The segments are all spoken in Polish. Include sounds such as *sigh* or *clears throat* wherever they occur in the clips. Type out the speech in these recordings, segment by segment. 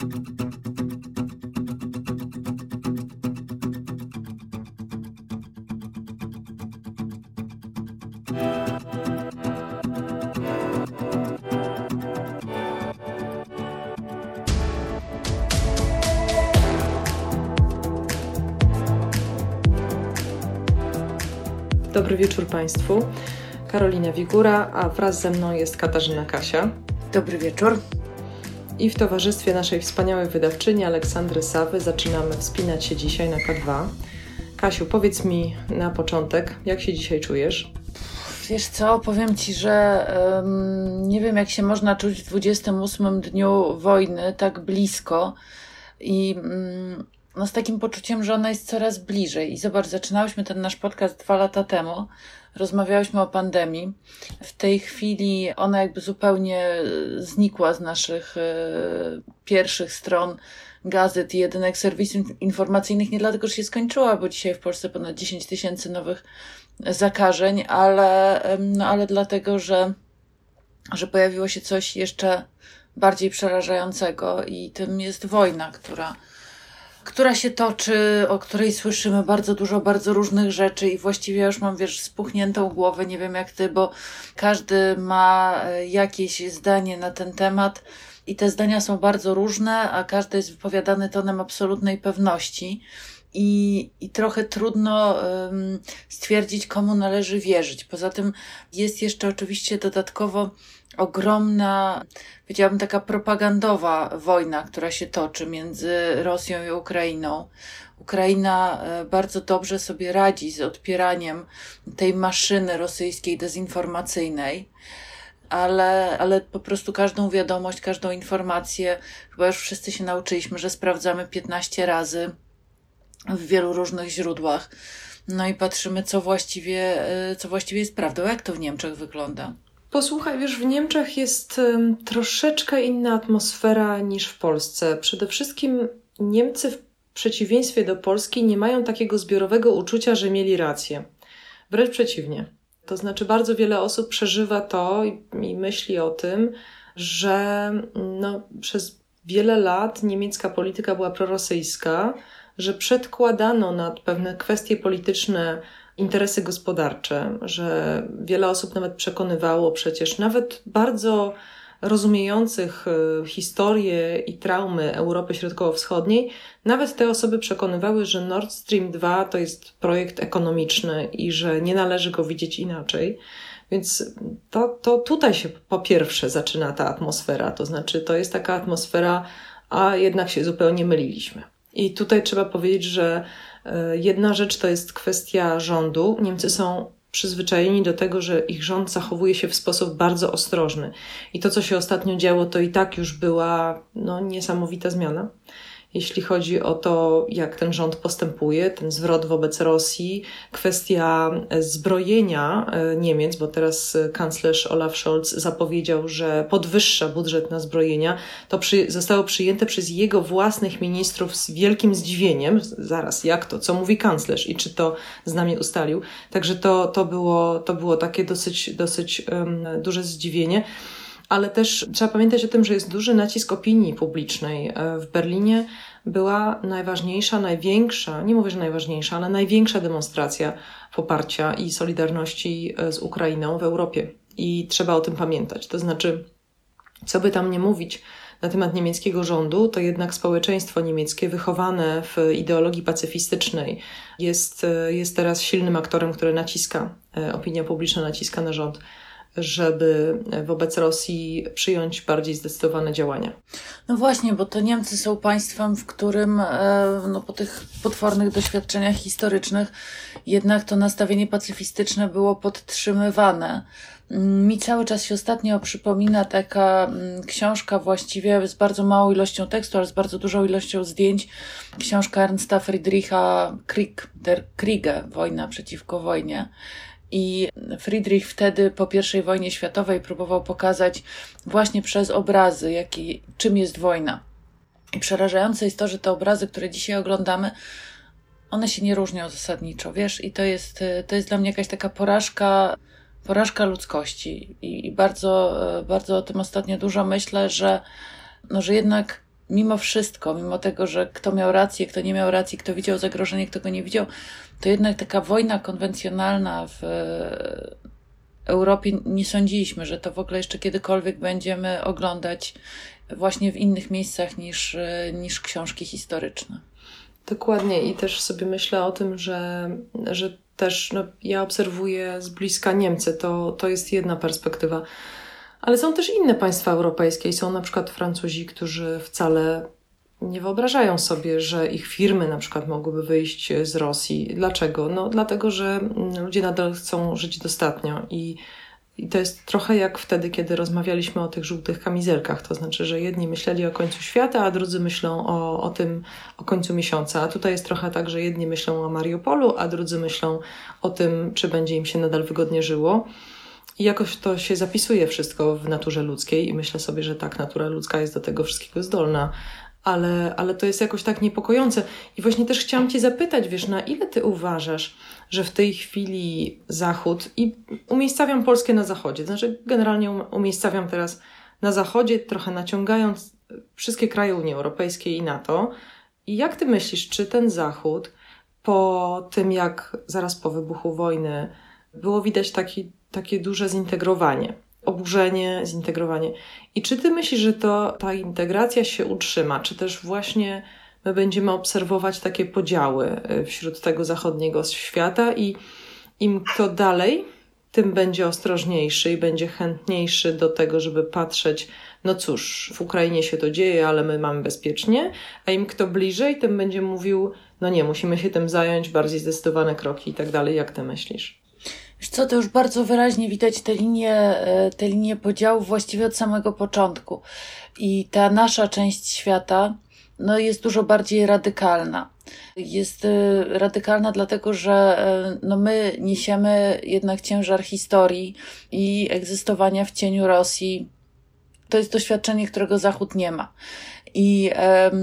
Dobry wieczór Państwu. Karolina Wigura, a wraz ze mną jest Katarzyna Kasia. Dobry wieczór. I w towarzystwie naszej wspaniałej wydawczyni Aleksandry Sawy zaczynamy wspinać się dzisiaj na K2. Kasiu, powiedz mi na początek, jak się dzisiaj czujesz? Wiesz co, powiem Ci, że um, nie wiem, jak się można czuć w 28 dniu wojny, tak blisko i um, no, z takim poczuciem, że ona jest coraz bliżej. I zobacz, zaczynałyśmy ten nasz podcast dwa lata temu, rozmawiałyśmy o pandemii. W tej chwili ona jakby zupełnie znikła z naszych e, pierwszych stron gazet i jedynek serwisów informacyjnych, nie dlatego, że się skończyła, bo dzisiaj w Polsce ponad 10 tysięcy nowych zakażeń, ale, no, ale dlatego, że, że pojawiło się coś jeszcze bardziej przerażającego i tym jest wojna, która która się toczy, o której słyszymy bardzo dużo, bardzo różnych rzeczy i właściwie już mam, wiesz, spuchniętą głowę, nie wiem jak ty, bo każdy ma e, jakieś zdanie na ten temat i te zdania są bardzo różne, a każdy jest wypowiadany tonem absolutnej pewności. I, i trochę trudno um, stwierdzić, komu należy wierzyć. Poza tym jest jeszcze oczywiście dodatkowo ogromna, powiedziałabym, taka propagandowa wojna, która się toczy między Rosją i Ukrainą. Ukraina e, bardzo dobrze sobie radzi z odpieraniem tej maszyny rosyjskiej dezinformacyjnej, ale, ale po prostu każdą wiadomość, każdą informację, chyba już wszyscy się nauczyliśmy, że sprawdzamy 15 razy w wielu różnych źródłach. No i patrzymy, co właściwie, e, co właściwie jest prawdą. Jak to w Niemczech wygląda? Posłuchaj, wiesz, w Niemczech jest troszeczkę inna atmosfera niż w Polsce. Przede wszystkim Niemcy w przeciwieństwie do Polski nie mają takiego zbiorowego uczucia, że mieli rację. Wręcz przeciwnie. To znaczy, bardzo wiele osób przeżywa to i myśli o tym, że no, przez wiele lat niemiecka polityka była prorosyjska, że przedkładano nad pewne kwestie polityczne interesy gospodarcze, że wiele osób nawet przekonywało przecież, nawet bardzo rozumiejących e, historię i traumy Europy Środkowo-Wschodniej, nawet te osoby przekonywały, że Nord Stream 2 to jest projekt ekonomiczny i że nie należy go widzieć inaczej. Więc to, to tutaj się po pierwsze zaczyna ta atmosfera, to znaczy to jest taka atmosfera, a jednak się zupełnie myliliśmy. I tutaj trzeba powiedzieć, że jedna rzecz to jest kwestia rządu. Niemcy są przyzwyczajeni do tego, że ich rząd zachowuje się w sposób bardzo ostrożny. I to, co się ostatnio działo, to i tak już była no, niesamowita zmiana jeśli chodzi o to, jak ten rząd postępuje, ten zwrot wobec Rosji, kwestia zbrojenia e, Niemiec, bo teraz kanclerz Olaf Scholz zapowiedział, że podwyższa budżet na zbrojenia, to przy, zostało przyjęte przez jego własnych ministrów z wielkim zdziwieniem. Zaraz, jak to? Co mówi kanclerz i czy to z nami ustalił? Także to, to, było, to było takie dosyć, dosyć um, duże zdziwienie ale też trzeba pamiętać o tym, że jest duży nacisk opinii publicznej. E, w Berlinie była najważniejsza, największa, nie mówię, że najważniejsza, ale największa demonstracja poparcia i solidarności e, z Ukrainą w Europie. I trzeba o tym pamiętać. To znaczy, co by tam nie mówić na temat niemieckiego rządu, to jednak społeczeństwo niemieckie, wychowane w ideologii pacyfistycznej, jest, e, jest teraz silnym aktorem, który naciska, opinia publiczna naciska na rząd żeby wobec Rosji przyjąć bardziej zdecydowane działania. No właśnie, bo to Niemcy są państwem, w którym e, no, po tych potwornych doświadczeniach historycznych jednak to nastawienie pacyfistyczne było podtrzymywane. Mi cały czas się ostatnio przypomina taka mm, książka właściwie z bardzo małą ilością tekstu, ale z bardzo dużą ilością zdjęć. Książka Ernsta Friedricha Krieg, der Kriege, Wojna przeciwko wojnie. I Friedrich wtedy po I wojnie światowej próbował pokazać właśnie przez obrazy, jaki, czym jest wojna. I przerażające jest to, że te obrazy, które dzisiaj oglądamy, one się nie różnią zasadniczo, wiesz, i to jest, to jest dla mnie jakaś taka porażka, porażka ludzkości. I, i bardzo, bardzo o tym ostatnio dużo myślę, że, no, że jednak mimo wszystko, mimo tego, że kto miał rację, kto nie miał racji, kto widział zagrożenie, kto go nie widział, to jednak taka wojna konwencjonalna w Europie nie sądziliśmy, że to w ogóle jeszcze kiedykolwiek będziemy oglądać właśnie w innych miejscach niż, niż książki historyczne. Dokładnie i też sobie myślę o tym, że, że też no, ja obserwuję z bliska Niemcy, to, to jest jedna perspektywa. Ale są też inne państwa europejskie i są na przykład Francuzi, którzy wcale nie wyobrażają sobie, że ich firmy na przykład mogłyby wyjść z Rosji. Dlaczego? No dlatego, że ludzie nadal chcą żyć dostatnio i i to jest trochę jak wtedy, kiedy rozmawialiśmy o tych żółtych kamizelkach. To znaczy, że jedni myśleli o końcu świata, a drudzy myślą o, o tym, o końcu miesiąca. A tutaj jest trochę tak, że jedni myślą o Mariupolu, a drudzy myślą o tym, czy będzie im się nadal wygodnie żyło. I jakoś to się zapisuje wszystko w naturze ludzkiej, i myślę sobie, że tak, natura ludzka jest do tego wszystkiego zdolna. Ale, ale to jest jakoś tak niepokojące. I właśnie też chciałam Cię zapytać, wiesz, na ile Ty uważasz, że w tej chwili Zachód i umiejscawiam Polskę na Zachodzie, znaczy generalnie um, umiejscawiam teraz na Zachodzie, trochę naciągając wszystkie kraje Unii Europejskiej i NATO. I jak ty myślisz, czy ten Zachód po tym, jak zaraz po wybuchu wojny było widać taki, takie duże zintegrowanie, oburzenie, zintegrowanie. I czy ty myślisz, że to ta integracja się utrzyma, czy też właśnie my będziemy obserwować takie podziały y, wśród tego zachodniego świata i im kto dalej, tym będzie ostrożniejszy i będzie chętniejszy do tego, żeby patrzeć, no cóż, w Ukrainie się to dzieje, ale my mamy bezpiecznie, a im kto bliżej, tym będzie mówił, no nie, musimy się tym zająć, bardziej zdecydowane kroki i tak dalej. Jak ty myślisz? Co, to już bardzo wyraźnie widać te linie, e, te linie podziału właściwie od samego początku. I ta nasza część świata, no, jest dużo bardziej radykalna. Jest y, radykalna dlatego, że y, no, my niesiemy jednak ciężar historii i egzystowania w cieniu Rosji. To jest doświadczenie, którego Zachód nie ma. I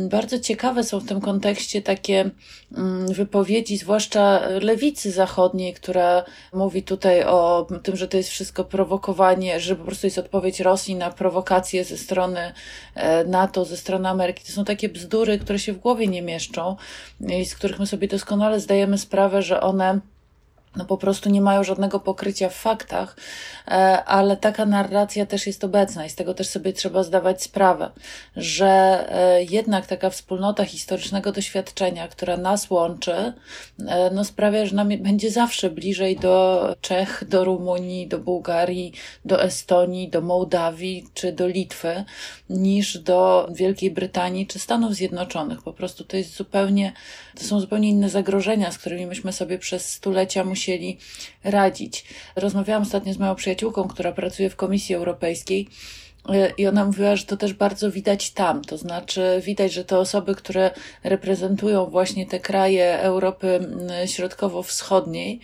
bardzo ciekawe są w tym kontekście takie mm, wypowiedzi, zwłaszcza lewicy zachodniej, która mówi tutaj o tym, że to jest wszystko prowokowanie, że po prostu jest odpowiedź Rosji na prowokacje ze strony e, NATO, ze strony Ameryki. To są takie bzdury, które się w głowie nie mieszczą i z których my sobie doskonale zdajemy sprawę, że one no po prostu nie mają żadnego pokrycia w faktach, e, ale taka narracja też jest obecna i z tego też sobie trzeba zdawać sprawę, że e, jednak taka wspólnota historycznego doświadczenia, która nas łączy, e, no sprawia, że nam będzie zawsze bliżej do Czech, do Rumunii, do Bułgarii, do Estonii, do Mołdawii czy do Litwy, niż do Wielkiej Brytanii czy Stanów Zjednoczonych. Po prostu to jest zupełnie, to są zupełnie inne zagrożenia, z którymi myśmy sobie przez stulecia musieli radzić. Rozmawiałam ostatnio z moją przyjaciółką, która pracuje w Komisji Europejskiej. E, I ona mówiła, że to też bardzo widać tam. To znaczy, widać, że te osoby, które reprezentują właśnie te kraje Europy Środkowo-Wschodniej,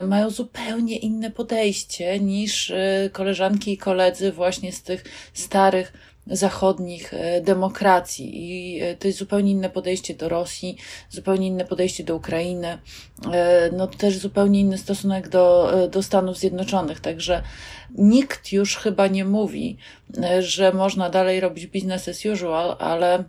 mają zupełnie inne podejście niż e, koleżanki i koledzy właśnie z tych starych zachodnich e, demokracji. I e, to jest zupełnie inne podejście do Rosji, zupełnie inne podejście do Ukrainy, e, no też zupełnie inny stosunek do, do Stanów Zjednoczonych, także nikt już chyba nie mówi, że można dalej robić business as usual, ale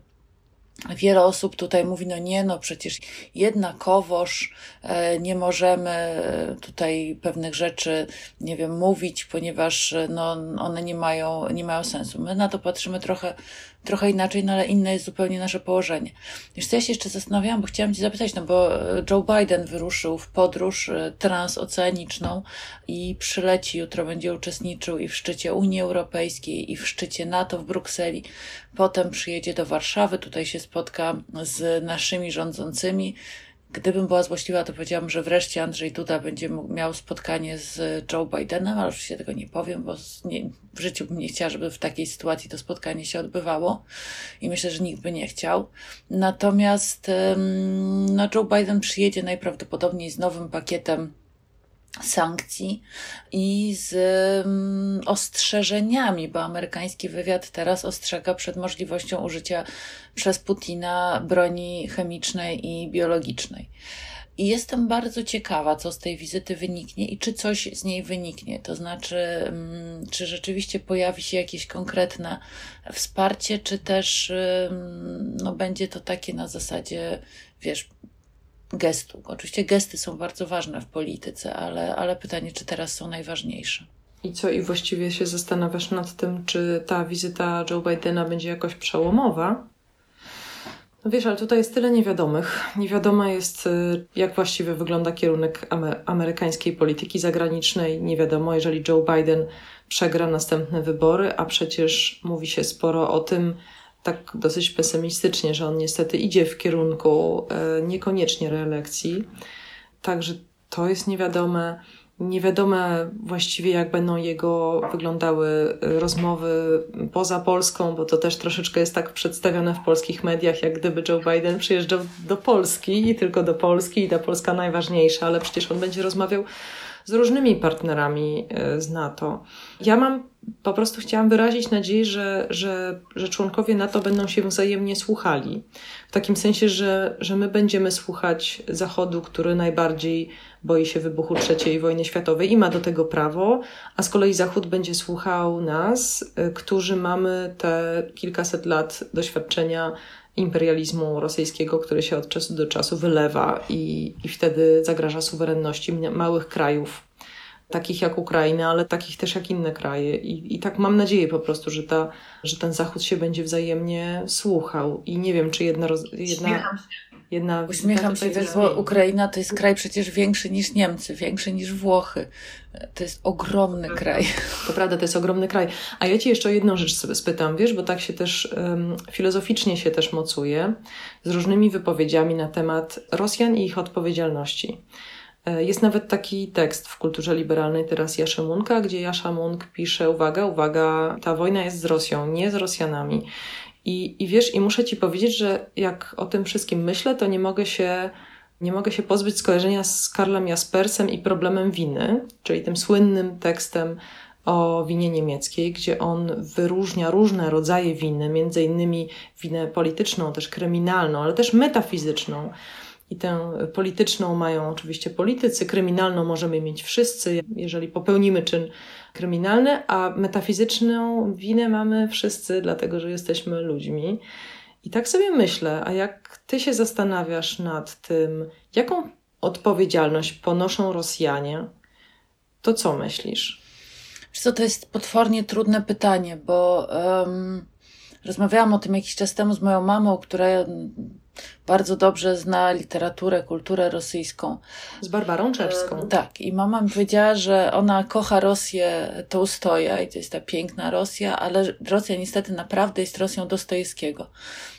Wiele osób tutaj mówi, no nie, no przecież jednakowoż e, nie możemy e, tutaj pewnych rzeczy, nie wiem, mówić, ponieważ e, no, one nie mają, nie mają sensu. My na to patrzymy trochę trochę inaczej, no ale inne jest zupełnie nasze położenie. Wiesz co, ja się jeszcze zastanawiałam, bo chciałam Cię zapytać, no bo e, Joe Biden wyruszył w podróż e, transoceaniczną i przyleci, jutro będzie uczestniczył i w szczycie Unii Europejskiej, i w szczycie NATO w Brukseli. Potem przyjedzie do Warszawy, tutaj się spotka z naszymi rządzącymi, Gdybym była złośliwa, to powiedziałam, że wreszcie Andrzej Duda będzie miał spotkanie z Joe Bidenem, ale oczywiście tego nie powiem, bo nie, w życiu bym nie chciała, żeby w takiej sytuacji to spotkanie się odbywało i myślę, że nikt by nie chciał. Natomiast no, Joe Biden przyjedzie najprawdopodobniej z nowym pakietem sankcji i z um, ostrzeżeniami, bo amerykański wywiad teraz ostrzega przed możliwością użycia przez Putina broni chemicznej i biologicznej. I jestem bardzo ciekawa, co z tej wizyty wyniknie i czy coś z niej wyniknie. To znaczy, mm, czy rzeczywiście pojawi się jakieś konkretne wsparcie, czy też no, będzie to takie na zasadzie, wiesz, gestu. Oczywiście gesty są bardzo ważne w polityce, ale, ale pytanie, czy teraz są najważniejsze. I co, i właściwie się zastanawiasz nad tym, czy ta wizyta Joe Bidena będzie jakoś przełomowa? No wiesz, ale tutaj jest tyle niewiadomych. Niewiadoma jest, y, jak właściwie wygląda kierunek amerykańskiej polityki zagranicznej. Nie wiadomo, jeżeli Joe Biden przegra następne wybory, a przecież mówi się sporo o tym, tak dosyć pesymistycznie, że on niestety idzie w kierunku y, niekoniecznie reelekcji. Także to jest niewiadome. Nie wiadomo właściwie, jak będą jego wyglądały y, rozmowy poza Polską, bo to też troszeczkę jest tak przedstawione w polskich mediach, jak gdyby Joe Biden przyjeżdżał do Polski i tylko do Polski i ta Polska najważniejsza, ale przecież on będzie rozmawiał z różnymi partnerami y, z NATO. Ja mam po prostu chciałam wyrazić nadzieję, że, że, że członkowie NATO będą się wzajemnie słuchali. W takim sensie, że, że my będziemy słuchać Zachodu, który najbardziej boi się wybuchu III wojny światowej i ma do tego prawo, a z kolei Zachód będzie słuchał nas, y, którzy mamy te kilkaset lat doświadczenia imperializmu rosyjskiego, który się od czasu do czasu wylewa i, i wtedy zagraża suwerenności małych krajów takich jak Ukraina, ale takich też jak inne kraje. I, i tak mam nadzieję po prostu, że, ta, że ten Zachód się będzie wzajemnie słuchał. I nie wiem, czy jedna. jedna Jedna Uśmiecham się, wiesz, bo Ukraina to jest kraj przecież większy niż Niemcy, większy niż Włochy. To jest ogromny kraj. To prawda, to jest ogromny kraj. A ja ci jeszcze o jedną rzecz spytam, wiesz, bo tak się też um, filozoficznie się też mocuje z różnymi wypowiedziami na temat Rosjan i ich odpowiedzialności. E, jest nawet taki tekst w kulturze liberalnej teraz Jasze Munka, gdzie Jasza Munk pisze, uwaga, uwaga, ta wojna jest z Rosją, nie z Rosjanami. I, I wiesz, i muszę ci powiedzieć, że jak o tym wszystkim myślę, to nie mogę się, nie mogę się pozbyć skojarzenia z Karlem Jaspersem i problemem winy, czyli tym słynnym tekstem o winie niemieckiej, gdzie on wyróżnia różne rodzaje winy, między innymi winę polityczną, też kryminalną, ale też metafizyczną. I tę polityczną mają oczywiście politycy, kryminalną możemy mieć wszyscy, jeżeli popełnimy czyn kryminalny, a metafizyczną winę mamy wszyscy, dlatego że jesteśmy ludźmi. I tak sobie myślę, a jak ty się zastanawiasz nad tym, jaką odpowiedzialność ponoszą Rosjanie, to co myślisz? Co, to jest potwornie trudne pytanie, bo um, rozmawiałam o tym jakiś czas temu z moją mamą, która bardzo dobrze zna literaturę, kulturę rosyjską. Z Barbarą Czewską. tak, i mama mi powiedziała, że ona kocha Rosję Tołstoja i to jest ta piękna Rosja, ale Rosja niestety naprawdę jest Rosją Dostojewskiego.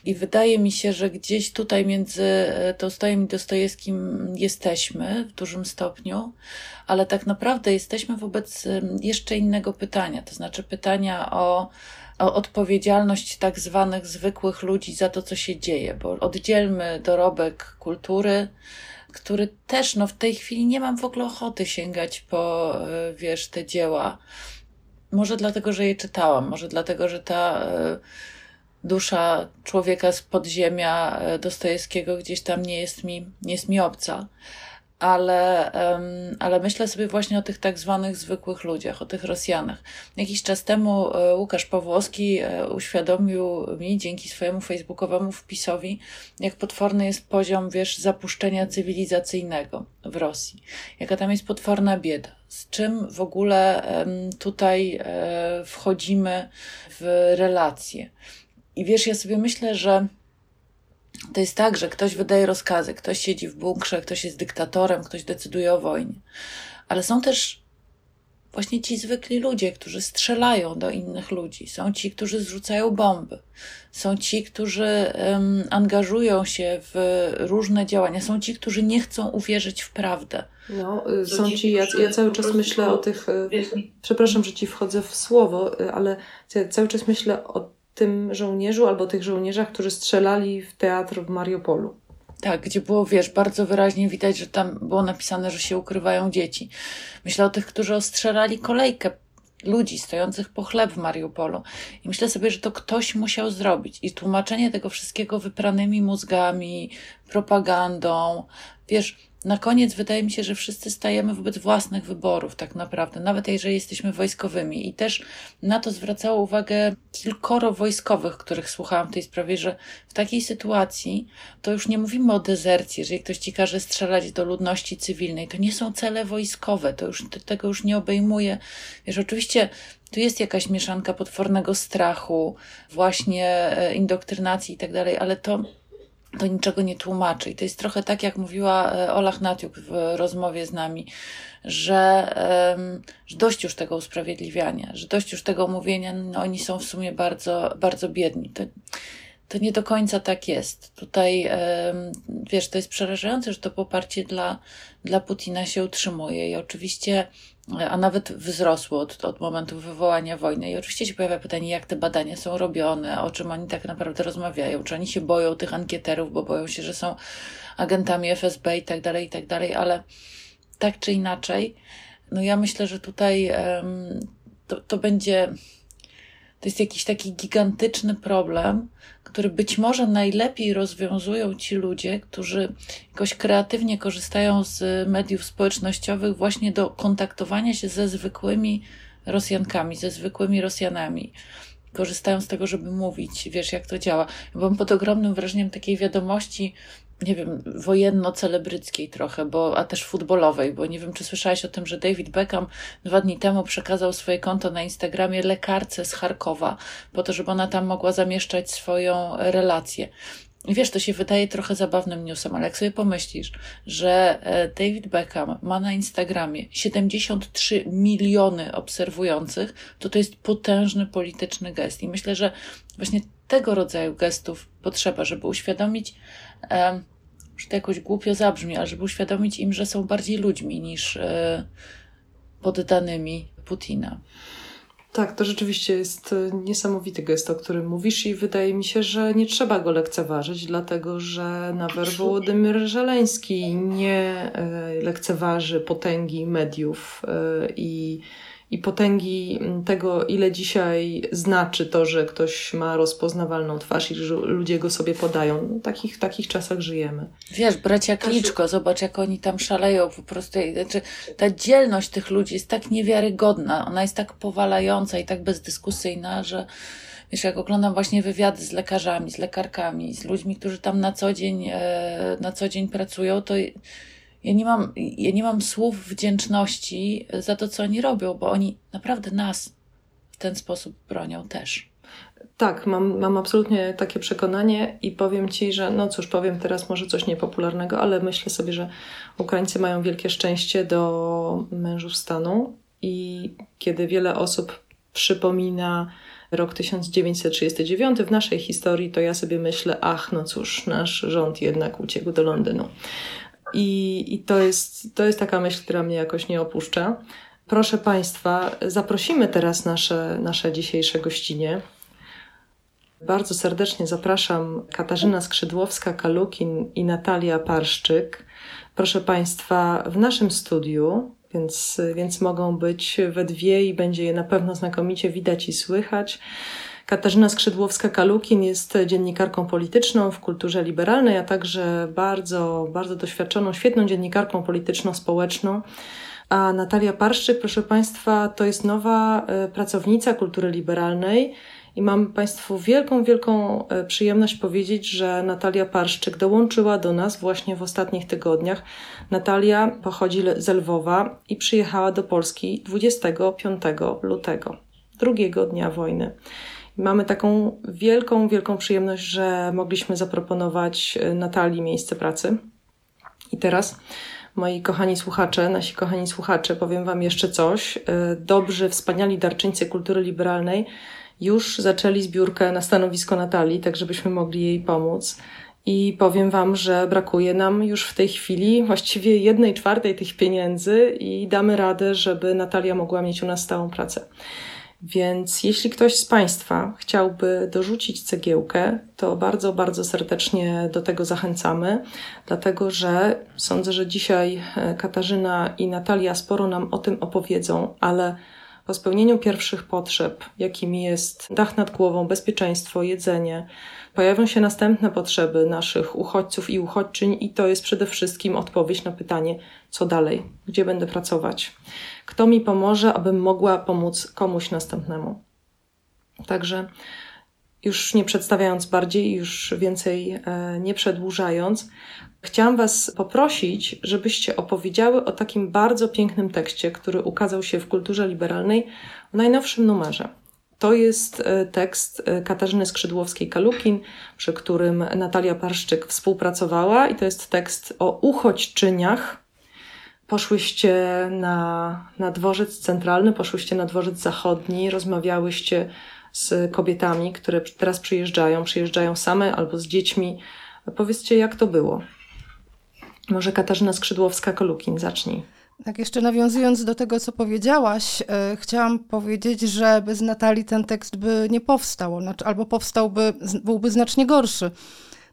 I wydaje mi się, że gdzieś tutaj między e, Tołstojem i Dostojewskim jesteśmy w dużym stopniu, ale tak naprawdę jesteśmy wobec jeszcze innego pytania, to znaczy pytania o odpowiedzialność tak zwanych zwykłych ludzi za to, co się dzieje, bo oddzielmy dorobek kultury, który też, no w tej chwili nie mam w ogóle ochoty sięgać po, e, wiesz, te dzieła. Może dlatego, że je czytałam, może dlatego, że ta e, dusza człowieka z podziemia e, Dostojewskiego gdzieś tam nie jest mi, nie jest mi obca ale, ale myślę sobie właśnie o tych tak zwanych zwykłych ludziach, o tych Rosjanach. Jakiś czas temu e, Łukasz Pawłowski e, uświadomił mi dzięki swojemu facebookowemu wpisowi, jak potworny jest poziom, wiesz, zapuszczenia cywilizacyjnego w Rosji. Jaka tam jest potworna bieda. Z czym w ogóle tutaj e, wchodzimy w relacje. I wiesz, ja sobie myślę, że to jest tak, że ktoś wydaje rozkazy, ktoś siedzi w bunkrze, ktoś jest dyktatorem, ktoś decyduje o wojnie. Ale są też właśnie ci zwykli ludzie, którzy strzelają do innych ludzi. Są ci, którzy zrzucają bomby. Są ci, którzy um, angażują się w różne działania. Są ci, którzy nie chcą uwierzyć w prawdę. No, y, są ci, ja, ja cały czas myślę o tych. Y, przepraszam, że ci wchodzę w słowo, y, ale ja cały czas myślę o tym żołnierzu albo tych żołnierzach, którzy strzelali w teatr w Mariupolu. Tak, gdzie było, wiesz, bardzo wyraźnie widać, że tam było napisane, że się ukrywają dzieci. Myślę o tych, którzy ostrzelali kolejkę ludzi stojących po chleb w Mariupolu. I myślę sobie, że to ktoś musiał zrobić. I tłumaczenie tego wszystkiego wypranymi mózgami, propagandą. Wiesz, na koniec wydaje mi się, że wszyscy stajemy wobec własnych wyborów, tak naprawdę, nawet jeżeli jesteśmy wojskowymi. I też na to zwracało uwagę kilkoro wojskowych, których słuchałam w tej sprawie, że w takiej sytuacji to już nie mówimy o dezercji. Jeżeli ktoś ci każe strzelać do ludności cywilnej, to nie są cele wojskowe, to już tego już nie obejmuje. Wiesz, oczywiście tu jest jakaś mieszanka potwornego strachu, właśnie e, indoktrynacji i tak dalej, ale to to niczego nie tłumaczy. I to jest trochę tak, jak mówiła e, Ola Hnatiuk w rozmowie z nami, że, że dość już tego usprawiedliwiania, że dość już tego mówienia, no oni są w sumie bardzo, bardzo biedni. To, to nie do końca tak jest. Tutaj, wiesz, to jest przerażające, że to poparcie dla, dla Putina się utrzymuje i oczywiście a nawet wzrosło od, od momentu wywołania wojny. I oczywiście się pojawia pytanie, jak te badania są robione, o czym oni tak naprawdę rozmawiają, czy oni się boją tych ankieterów, bo boją się, że są agentami FSB i tak dalej, i tak dalej, ale tak czy inaczej, no ja myślę, że tutaj um, to, to będzie to jest jakiś taki gigantyczny problem, który być może najlepiej rozwiązują ci ludzie, którzy jakoś kreatywnie korzystają z mediów społecznościowych właśnie do kontaktowania się ze zwykłymi Rosjankami, ze zwykłymi Rosjanami korzystają z tego, żeby mówić, wiesz, jak to działa. Byłam pod ogromnym wrażeniem takiej wiadomości nie wiem, wojenno-celebryckiej trochę, bo, a też futbolowej, bo nie wiem, czy słyszałaś o tym, że David Beckham dwa dni temu przekazał swoje konto na Instagramie lekarce z Charkowa, po to, żeby ona tam mogła zamieszczać swoją relację. I wiesz, to się wydaje trochę zabawnym newsem, ale jak sobie pomyślisz, że e, David Beckham ma na Instagramie 73 miliony obserwujących, to to jest potężny polityczny gest. I myślę, że właśnie tego rodzaju gestów potrzeba, żeby uświadomić, że to jakoś głupio zabrzmi, ale żeby uświadomić im, że są bardziej ludźmi niż e, poddanymi Putina. Tak, to rzeczywiście jest e, niesamowity gest, o którym mówisz, i wydaje mi się, że nie trzeba go lekceważyć, dlatego że nawet Wołodymyr Żeleński nie e, lekceważy potęgi mediów i i potęgi tego, ile dzisiaj znaczy to, że ktoś ma rozpoznawalną twarz i że ludzie go sobie podają. No, takich, w takich czasach żyjemy. Wiesz, bracia Kliczko, zobacz jak oni tam szaleją po prostu. Znaczy, ta dzielność tych ludzi jest tak niewiarygodna, ona jest tak powalająca i tak bezdyskusyjna, że wiesz, jak oglądam właśnie wywiady z lekarzami, z lekarkami, z ludźmi, którzy tam na co dzień, e, na co dzień pracują, to ja nie mam, ja nie mam słów wdzięczności za to, co oni robią, bo oni naprawdę nas w ten sposób bronią też. Tak, mam, mam absolutnie takie przekonanie i powiem Ci, że no cóż, powiem teraz może coś niepopularnego, ale myślę sobie, że Ukraińcy mają wielkie szczęście do mężów stanu i kiedy wiele osób przypomina rok 1939 w naszej historii, to ja sobie myślę, ach, no cóż, nasz rząd jednak uciekł do Londynu. I, i to, jest, to jest taka myśl, która mnie jakoś nie opuszcza. Proszę Państwa, zaprosimy teraz nasze, nasze dzisiejsze gościnie. Bardzo serdecznie zapraszam Katarzyna Skrzydłowska-Kalukin i Natalia Parszczyk. Proszę Państwa, w naszym studiu, więc, więc mogą być we dwie i będzie je na pewno znakomicie widać i słychać. Katarzyna Skrzydłowska-Kalukin jest dziennikarką polityczną w kulturze liberalnej, a także bardzo, bardzo doświadczoną, świetną dziennikarką polityczno-społeczną. A Natalia Parszczyk, proszę Państwa, to jest nowa e, pracownica kultury liberalnej. I mam Państwu wielką, wielką e, przyjemność powiedzieć, że Natalia Parszczyk dołączyła do nas właśnie w ostatnich tygodniach. Natalia pochodzi z Lwowa i przyjechała do Polski 25 lutego, drugiego dnia wojny. Mamy taką wielką, wielką przyjemność, że mogliśmy zaproponować e, Natalii miejsce pracy. I teraz, moi kochani słuchacze, nasi kochani słuchacze, powiem Wam jeszcze coś. E, dobrzy, wspaniali darczyńcy kultury liberalnej już zaczęli zbiórkę na stanowisko Natalii, tak żebyśmy mogli jej pomóc. I powiem Wam, że brakuje nam już w tej chwili właściwie jednej czwartej tych pieniędzy i damy radę, żeby Natalia mogła mieć u nas stałą pracę. Więc jeśli ktoś z Państwa chciałby dorzucić cegiełkę, to bardzo, bardzo serdecznie do tego zachęcamy, dlatego że sądzę, że dzisiaj e, Katarzyna i Natalia sporo nam o tym opowiedzą, ale po spełnieniu pierwszych potrzeb, jakimi jest dach nad głową, bezpieczeństwo, jedzenie, pojawią się następne potrzeby naszych uchodźców i uchodźczyń, i to jest przede wszystkim odpowiedź na pytanie, co dalej, gdzie będę pracować, kto mi pomoże, abym mogła pomóc komuś następnemu. Także już nie przedstawiając bardziej, już więcej e, nie przedłużając, chciałam Was poprosić, żebyście opowiedziały o takim bardzo pięknym tekście, który ukazał się w kulturze liberalnej w najnowszym numerze. To jest e, tekst e, Katarzyny Skrzydłowskiej-Kalukin, przy którym Natalia Parszczyk współpracowała, i to jest tekst o uchodźczyniach. Poszłyście na, na dworzec centralny, poszłyście na dworzec zachodni, rozmawiałyście z kobietami, które teraz przyjeżdżają, przyjeżdżają same albo z dziećmi. Powiedzcie, jak to było. Może Katarzyna Skrzydłowska-Kolukin, zacznij. Tak, jeszcze nawiązując do tego, co powiedziałaś, e, chciałam powiedzieć, że bez Natalii ten tekst by nie powstał, znaczy, albo powstałby, byłby znacznie gorszy.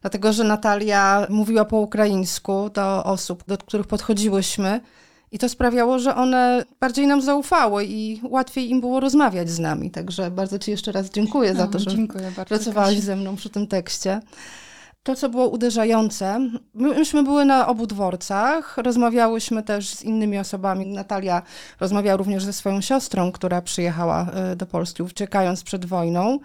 Dlatego, że Natalia mówiła po ukraińsku do osób, do których podchodziłyśmy, i to sprawiało, że one bardziej nam zaufały i łatwiej im było rozmawiać z nami. Także bardzo Ci jeszcze raz dziękuję no, za to, że pracowałaś ze mną przy tym tekście. To, co było uderzające, myśmy były na obu dworcach, rozmawiałyśmy też z innymi osobami. Natalia rozmawiała również ze swoją siostrą, która przyjechała e, do Polski, uciekając przed wojną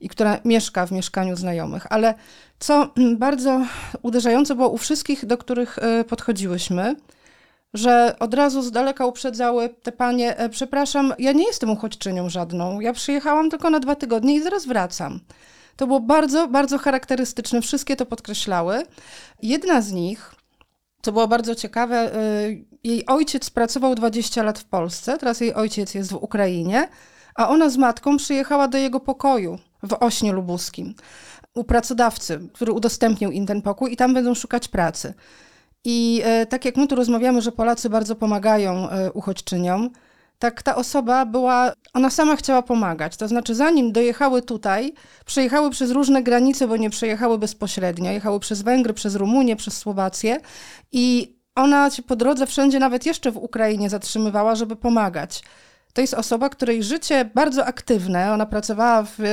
i która mieszka w mieszkaniu znajomych. Ale co *clears throat* bardzo uderzające było u wszystkich, do których e, podchodziłyśmy, że od razu z daleka uprzedzały te panie, e, przepraszam, ja nie jestem uchodźczynią żadną, ja przyjechałam tylko na dwa tygodnie i zaraz wracam. To było bardzo, bardzo charakterystyczne, wszystkie to podkreślały. Jedna z nich, co było bardzo ciekawe, e, jej ojciec pracował 20 lat w Polsce, teraz jej ojciec jest w Ukrainie, a ona z matką przyjechała do jego pokoju w Ośnie Lubuskim u pracodawcy, który udostępnił im ten pokój i tam będą szukać pracy. I e, tak jak my tu rozmawiamy, że Polacy bardzo pomagają e, uchodźczyniom, tak ta osoba była, ona sama chciała pomagać. To znaczy, zanim dojechały tutaj, przejechały przez różne granice, bo nie przejechały bezpośrednio. Jechały przez Węgry, przez Rumunię, przez Słowację i ona się po drodze wszędzie, nawet jeszcze w Ukrainie, zatrzymywała, żeby pomagać. To jest osoba, której życie bardzo aktywne, ona pracowała w e,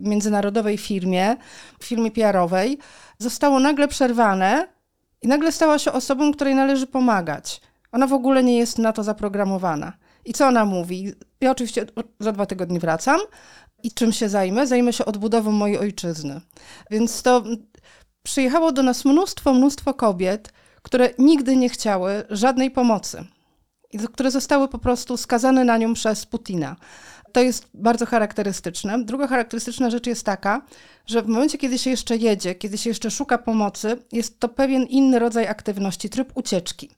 międzynarodowej firmie, firmie PR-owej, zostało nagle przerwane i nagle stała się osobą, której należy pomagać. Ona w ogóle nie jest na to zaprogramowana. I co ona mówi? Ja oczywiście za dwa tygodnie wracam i czym się zajmę? Zajmę się odbudową mojej ojczyzny. Więc to przyjechało do nas mnóstwo, mnóstwo kobiet, które nigdy nie chciały żadnej pomocy. I które zostały po prostu skazane na nią przez Putina. To jest bardzo charakterystyczne. Druga charakterystyczna rzecz jest taka, że w momencie, kiedy się jeszcze jedzie, kiedy się jeszcze szuka pomocy, jest to pewien inny rodzaj aktywności, tryb ucieczki.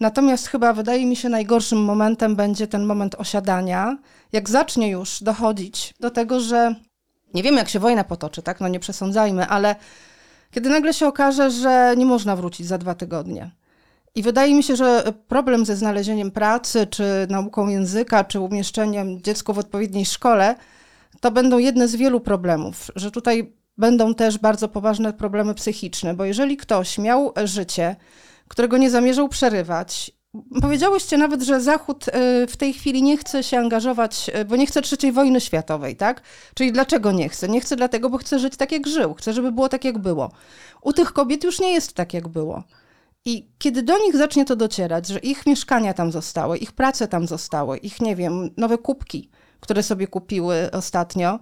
Natomiast chyba wydaje mi się najgorszym momentem będzie ten moment osiadania, jak zacznie już dochodzić do tego, że nie wiem, jak się wojna potoczy, tak? No nie przesądzajmy, ale kiedy nagle się okaże, że nie można wrócić za dwa tygodnie i wydaje mi się, że problem ze znalezieniem pracy, czy nauką języka, czy umieszczeniem dziecka w odpowiedniej szkole, to będą jedne z wielu problemów, że tutaj będą też bardzo poważne problemy psychiczne, bo jeżeli ktoś miał życie, którego nie zamierzał przerywać, powiedziałyście nawet, że Zachód y, w tej chwili nie chce się angażować, y, bo nie chce trzeciej wojny światowej, tak? Czyli dlaczego nie chce? Nie chce dlatego, bo chce żyć tak, jak żył, chce, żeby było tak, jak było. U tych kobiet już nie jest tak, jak było. I kiedy do nich zacznie to docierać, że ich mieszkania tam zostały, ich prace tam zostały, ich, nie wiem, nowe kubki, które sobie kupiły ostatnio,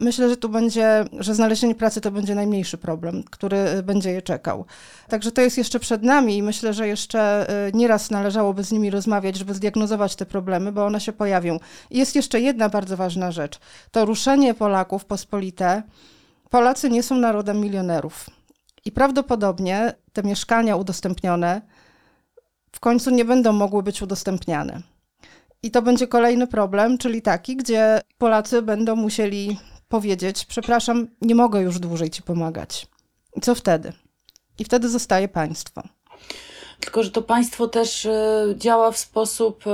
myślę, że tu będzie, że znalezienie pracy to będzie najmniejszy problem, który będzie je czekał. Także to jest jeszcze przed nami i myślę, że jeszcze y, nieraz należałoby z nimi rozmawiać, żeby zdiagnozować te problemy, bo one się pojawią. Jest jeszcze jedna bardzo ważna rzecz. To ruszenie Polaków pospolite. Polacy nie są narodem milionerów. I prawdopodobnie te mieszkania udostępnione w końcu nie będą mogły być udostępniane. I to będzie kolejny problem, czyli taki, gdzie Polacy będą musieli powiedzieć: Przepraszam, nie mogę już dłużej ci pomagać. I co wtedy? I wtedy zostaje państwo. Tylko, że to państwo też e, działa w sposób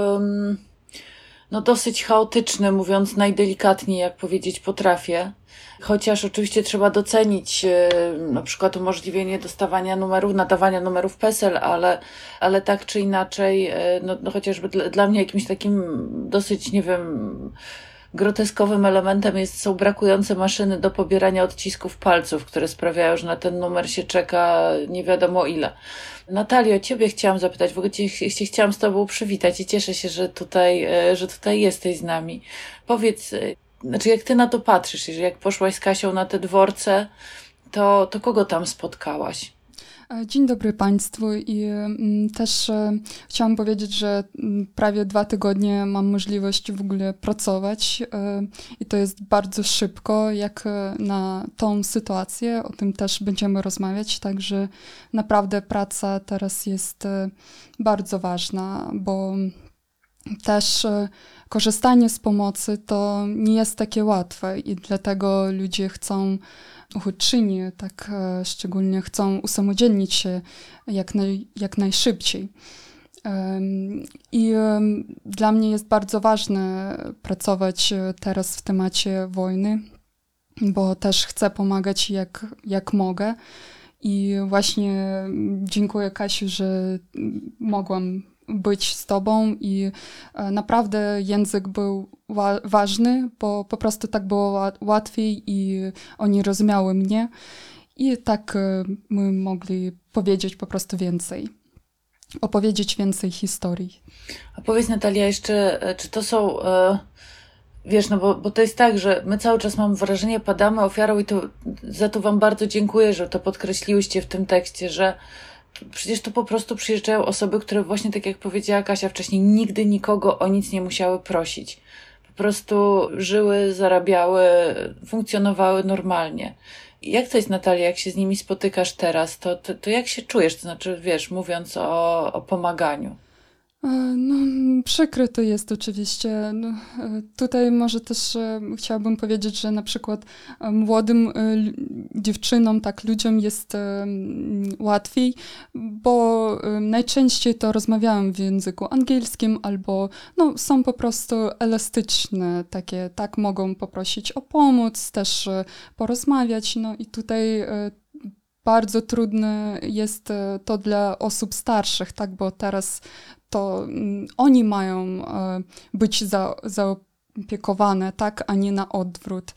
no dosyć chaotyczny, mówiąc najdelikatniej, jak powiedzieć potrafię. Chociaż oczywiście trzeba docenić e, na przykład umożliwienie dostawania numerów, nadawania numerów PESEL, ale, ale tak czy inaczej, e, no, no chociażby dla, dla mnie jakimś takim dosyć, nie wiem, groteskowym elementem jest, są brakujące maszyny do pobierania odcisków palców, które sprawiają, że na ten numer się czeka nie wiadomo ile. Natalio, ciebie chciałam zapytać, w ogóle cię, cię chciałam z tobą przywitać i cieszę się, że tutaj, e, że tutaj jesteś z nami. Powiedz, e, znaczy jak ty na to patrzysz, jeżeli jak poszłaś z Kasią na te dworce, to, to kogo tam spotkałaś? E, dzień dobry Państwu i mm, też e, chciałam powiedzieć, że mm, prawie dwa tygodnie mam możliwość w ogóle pracować e, i to jest bardzo szybko, jak na tą sytuację, o tym też będziemy rozmawiać, także naprawdę praca teraz jest bardzo ważna, bo też korzystanie z pomocy to nie jest takie łatwe i dlatego ludzie chcą uchodźczyni tak e, szczególnie chcą usamodzielnić się jak, naj, jak najszybciej. I dla mnie jest bardzo ważne pracować e, teraz w temacie wojny, bo też chcę pomagać jak, jak mogę. I właśnie dziękuję Kasiu, że mogłam być z tobą i e, naprawdę język był wa ważny, bo po prostu tak było łatwiej i oni rozumiały mnie i tak e, my mogli powiedzieć po prostu więcej, opowiedzieć więcej historii. A powiedz Natalia jeszcze, e, czy to są... Wiesz, no bo, bo to jest tak, że my cały czas mam wrażenie, padamy ofiarą i to za to Wam bardzo dziękuję, że to podkreśliłyście w tym tekście, że przecież tu po prostu przyjeżdżają osoby, które właśnie tak jak powiedziała Kasia wcześniej, nigdy nikogo o nic nie musiały prosić. Prostu żyły, zarabiały, funkcjonowały normalnie. Jak to jest, Natalia, jak się z nimi spotykasz teraz, to, to, to jak się czujesz? To znaczy, wiesz, mówiąc o, o pomaganiu. E, no, przykre to jest oczywiście. No, e, tutaj może też e, chciałabym powiedzieć, że na przykład młodym dziewczynom, tak ludziom jest łatwiej, bo najczęściej to rozmawiałem w języku angielskim albo no, są po prostu elastyczne, takie, tak mogą poprosić o pomoc, też porozmawiać. No i tutaj bardzo trudne jest to dla osób starszych, tak, bo teraz to mm, oni mają e, być za, zaopiekowane, tak, a nie na odwrót.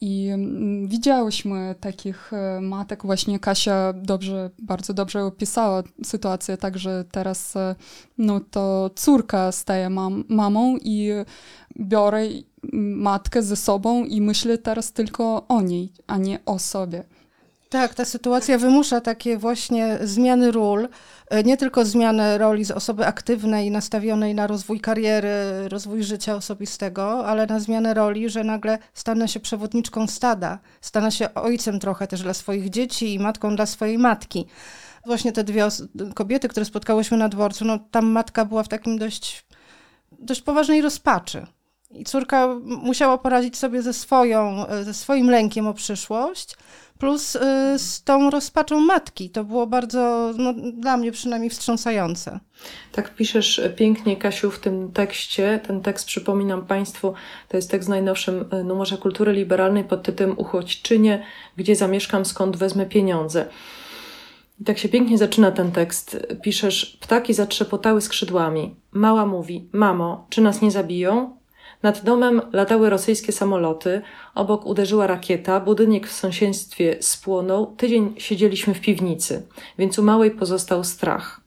I mm, widziałyśmy takich e, matek, właśnie Kasia dobrze, bardzo dobrze opisała sytuację, także teraz e, no to córka staje mam, mamą i biorę matkę ze sobą i myślę teraz tylko o niej, a nie o sobie. Tak, ta sytuacja wymusza takie właśnie zmiany ról, e, nie tylko zmianę roli z osoby aktywnej, nastawionej na rozwój kariery, rozwój życia osobistego, ale na zmianę roli, że nagle stanę się przewodniczką stada, stanę się ojcem trochę też dla swoich dzieci i matką dla swojej matki. Właśnie te dwie kobiety, które spotkałyśmy na dworcu, no tam matka była w takim dość, dość poważnej rozpaczy. I córka musiała poradzić sobie ze, swoją, ze swoim lękiem o przyszłość, plus y, z tą rozpaczą matki. To było bardzo, no, dla mnie przynajmniej wstrząsające. Tak piszesz pięknie, Kasiu, w tym tekście. Ten tekst, przypominam Państwu, to jest tekst w najnowszym y, numerze Kultury Liberalnej pod tytułem Uchodźczynie, gdzie zamieszkam, skąd wezmę pieniądze. I tak się pięknie zaczyna ten tekst. Piszesz, ptaki zatrzepotały skrzydłami. Mała mówi, mamo, czy nas nie zabiją? Nad domem latały rosyjskie samoloty, obok uderzyła rakieta, budynek w sąsiedztwie spłonął, tydzień siedzieliśmy w piwnicy, więc u małej pozostał strach.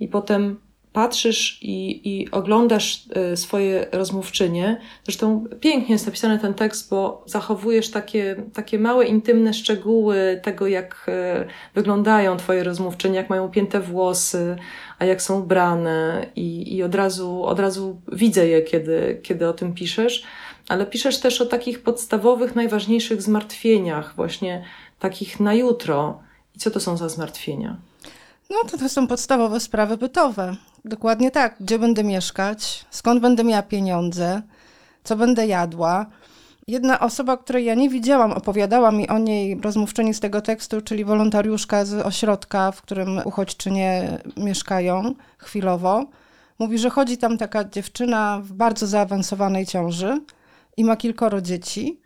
I potem patrzysz i, i oglądasz y, swoje rozmówczynie. Zresztą pięknie jest napisany ten tekst, bo zachowujesz takie, takie małe, intymne szczegóły tego, jak y, wyglądają twoje rozmówczynie, jak mają pięte włosy, a jak są ubrane i, i od, razu, od razu widzę je, kiedy, kiedy o tym piszesz. Ale piszesz też o takich podstawowych, najważniejszych zmartwieniach, właśnie takich na jutro. I co to są za zmartwienia? No to, to są podstawowe sprawy bytowe. Dokładnie tak. Gdzie będę mieszkać? Skąd będę miała pieniądze? Co będę jadła? Jedna osoba, której ja nie widziałam, opowiadała mi o niej rozmówczyni z tego tekstu, czyli wolontariuszka z ośrodka, w którym uchodźczynie mieszkają chwilowo. mówi, że chodzi tam taka dziewczyna w bardzo zaawansowanej ciąży i ma kilkoro dzieci.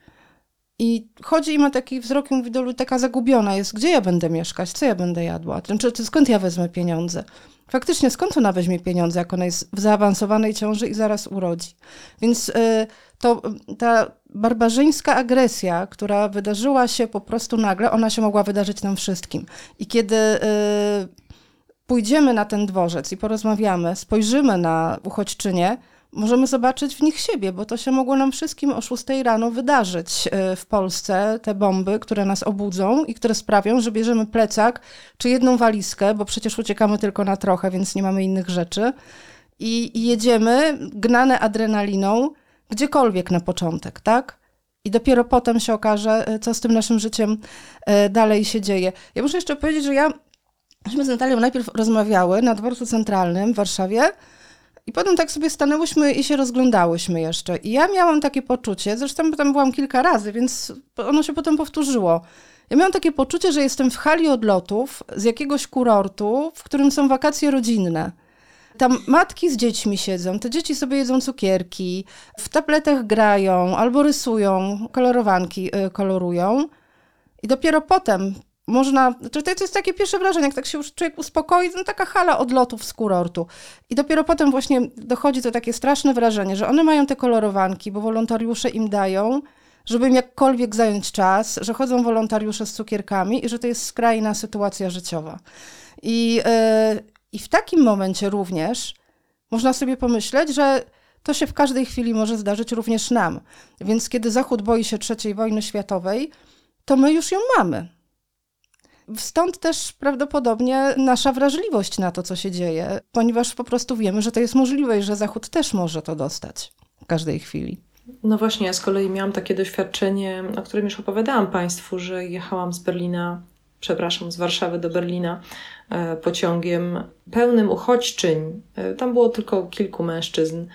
I chodzi i ma taki wzrok i mówi do taka zagubiona jest, gdzie ja będę mieszkać, co ja będę jadła, znaczy, skąd ja wezmę pieniądze. Faktycznie, skąd ona weźmie pieniądze, jak ona jest w zaawansowanej ciąży i zaraz urodzi. Więc y, to ta barbarzyńska agresja, która wydarzyła się po prostu nagle, ona się mogła wydarzyć nam wszystkim. I kiedy y, pójdziemy na ten dworzec i porozmawiamy, spojrzymy na uchodźczynię, możemy zobaczyć w nich siebie, bo to się mogło nam wszystkim o 6 rano wydarzyć y, w Polsce, te bomby, które nas obudzą i które sprawią, że bierzemy plecak czy jedną walizkę, bo przecież uciekamy tylko na trochę, więc nie mamy innych rzeczy. I, i jedziemy gnane adrenaliną gdziekolwiek na początek, tak? I dopiero potem się okaże, y, co z tym naszym życiem y, dalej się dzieje. Ja muszę jeszcze powiedzieć, że ja, myśmy z Natalią najpierw rozmawiały na dworcu centralnym w Warszawie, i potem tak sobie stanęłyśmy i się rozglądałyśmy jeszcze. I ja miałam takie poczucie, zresztą tam byłam kilka razy, więc ono się potem powtórzyło. Ja miałam takie poczucie, że jestem w hali odlotów z jakiegoś kurortu, w którym są wakacje rodzinne. Tam matki z dziećmi siedzą, te dzieci sobie jedzą cukierki, w tabletach grają albo rysują, kolorowanki y, kolorują. I dopiero potem można, to jest takie pierwsze wrażenie, jak tak się już człowiek uspokoi, no taka hala odlotów z kurortu. I dopiero potem właśnie dochodzi to takie straszne wrażenie, że one mają te kolorowanki, bo wolontariusze im dają, żeby im jakkolwiek zająć czas, że chodzą wolontariusze z cukierkami i że to jest skrajna sytuacja życiowa. I, yy, i w takim momencie również można sobie pomyśleć, że to się w każdej chwili może zdarzyć również nam. Więc kiedy Zachód boi się III wojny światowej, to my już ją mamy Stąd też prawdopodobnie nasza wrażliwość na to, co się dzieje, ponieważ po prostu wiemy, że to jest możliwe i że Zachód też może to dostać w każdej chwili. No właśnie, ja z kolei miałam takie doświadczenie, o którym już opowiadałam Państwu, że jechałam z Berlina, przepraszam, z Warszawy do Berlina e, pociągiem pełnym uchodźczyń. E, tam było tylko kilku mężczyzn,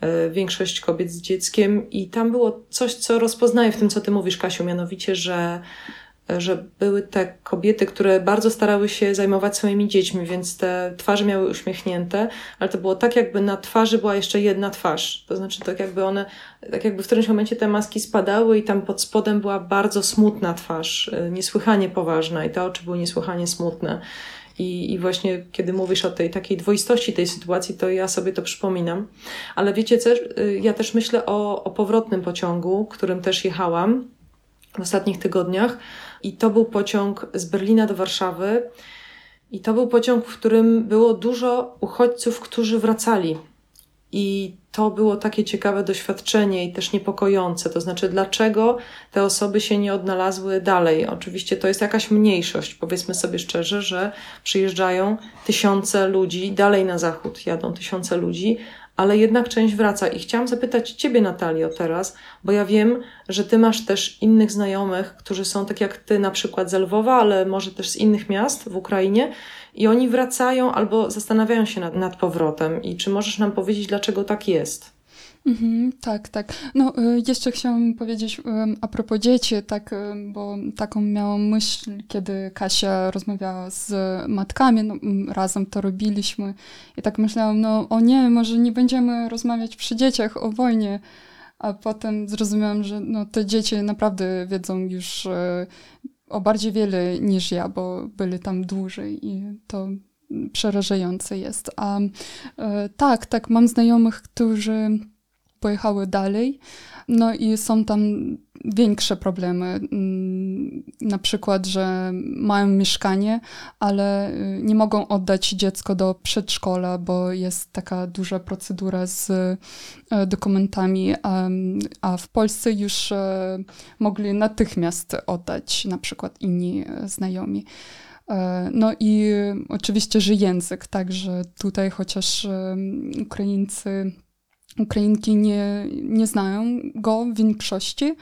e, większość kobiet z dzieckiem, i tam było coś, co rozpoznaję w tym, co Ty mówisz, Kasiu, mianowicie, że że były te kobiety, które bardzo starały się zajmować swoimi dziećmi, więc te twarze miały uśmiechnięte, ale to było tak, jakby na twarzy była jeszcze jedna twarz. To znaczy, tak jakby one, tak jakby w którymś momencie te maski spadały i tam pod spodem była bardzo smutna twarz, y, niesłychanie poważna i te oczy były niesłychanie smutne. I, I właśnie kiedy mówisz o tej takiej dwoistości tej sytuacji, to ja sobie to przypominam. Ale wiecie, co, y, ja też myślę o, o powrotnym pociągu, którym też jechałam w ostatnich tygodniach i to był pociąg z Berlina do Warszawy. I to był pociąg, w którym było dużo uchodźców, którzy wracali. I to było takie ciekawe doświadczenie i też niepokojące. To znaczy, dlaczego te osoby się nie odnalazły dalej? Oczywiście to jest jakaś mniejszość. Powiedzmy sobie szczerze, że przyjeżdżają tysiące ludzi dalej na zachód, jadą tysiące ludzi, ale jednak część wraca. I chciałam zapytać Ciebie, Natalio, teraz, bo ja wiem, że Ty masz też innych znajomych, którzy są tak jak Ty, na przykład z Lwowa, ale może też z innych miast w Ukrainie, i oni wracają albo zastanawiają się nad, nad powrotem. I czy możesz nam powiedzieć, dlaczego tak jest? Mhm, tak, tak. No, y, jeszcze chciałam powiedzieć y, a propos dzieci, tak, y, bo taką miałam myśl, kiedy Kasia rozmawiała z matkami, no, razem to robiliśmy i tak myślałam, no o nie, może nie będziemy rozmawiać przy dzieciach o wojnie, a potem zrozumiałam, że no, te dzieci naprawdę wiedzą już o bardziej wiele niż ja, bo byli tam dłużej i to przerażające jest. A tak, tak, mam znajomych, którzy pojechały dalej. No i są tam większe problemy. Mm, na przykład, że mają mieszkanie, ale y, nie mogą oddać dziecko do przedszkola, bo jest taka duża procedura z y, dokumentami, a w Polsce już y, mogli natychmiast oddać, na przykład inni znajomi. E, no i oczywiście, że język, także tutaj chociaż Ukraińcy Ukrainki nie, nie znają go w większości,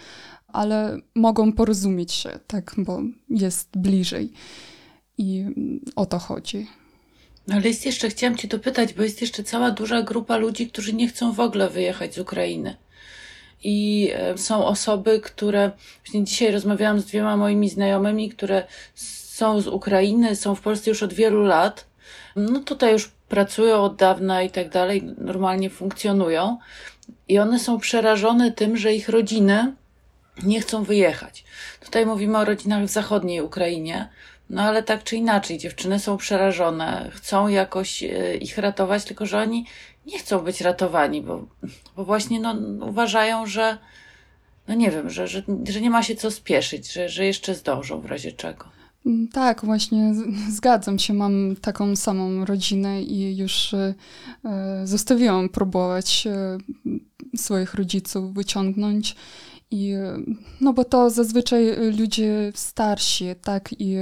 ale mogą porozumieć się, tak, bo jest bliżej. I o to chodzi. No ale jest jeszcze, chciałam Cię dopytać, bo jest jeszcze cała duża grupa ludzi, którzy nie chcą w ogóle wyjechać z Ukrainy. I e, są osoby, które, właśnie dzisiaj rozmawiałam z dwiema moimi znajomymi, które są z Ukrainy, są w Polsce już od wielu lat. No tutaj już pracują od dawna i tak dalej, normalnie funkcjonują. I one są przerażone tym, że ich rodziny nie chcą wyjechać. Tutaj mówimy o rodzinach w zachodniej Ukrainie, no ale tak czy inaczej, dziewczyny są przerażone, chcą jakoś e, ich ratować, tylko że oni nie chcą być ratowani, bo, bo właśnie no, uważają, że no nie wiem, że, że, że nie ma się co spieszyć, że, że jeszcze zdążą w razie czego. Mm, tak, właśnie *laughs* zgadzam się. Mam taką samą rodzinę i już e, zostawiłam próbować e, swoich rodziców wyciągnąć. I, no bo to zazwyczaj ludzie starsi, tak, i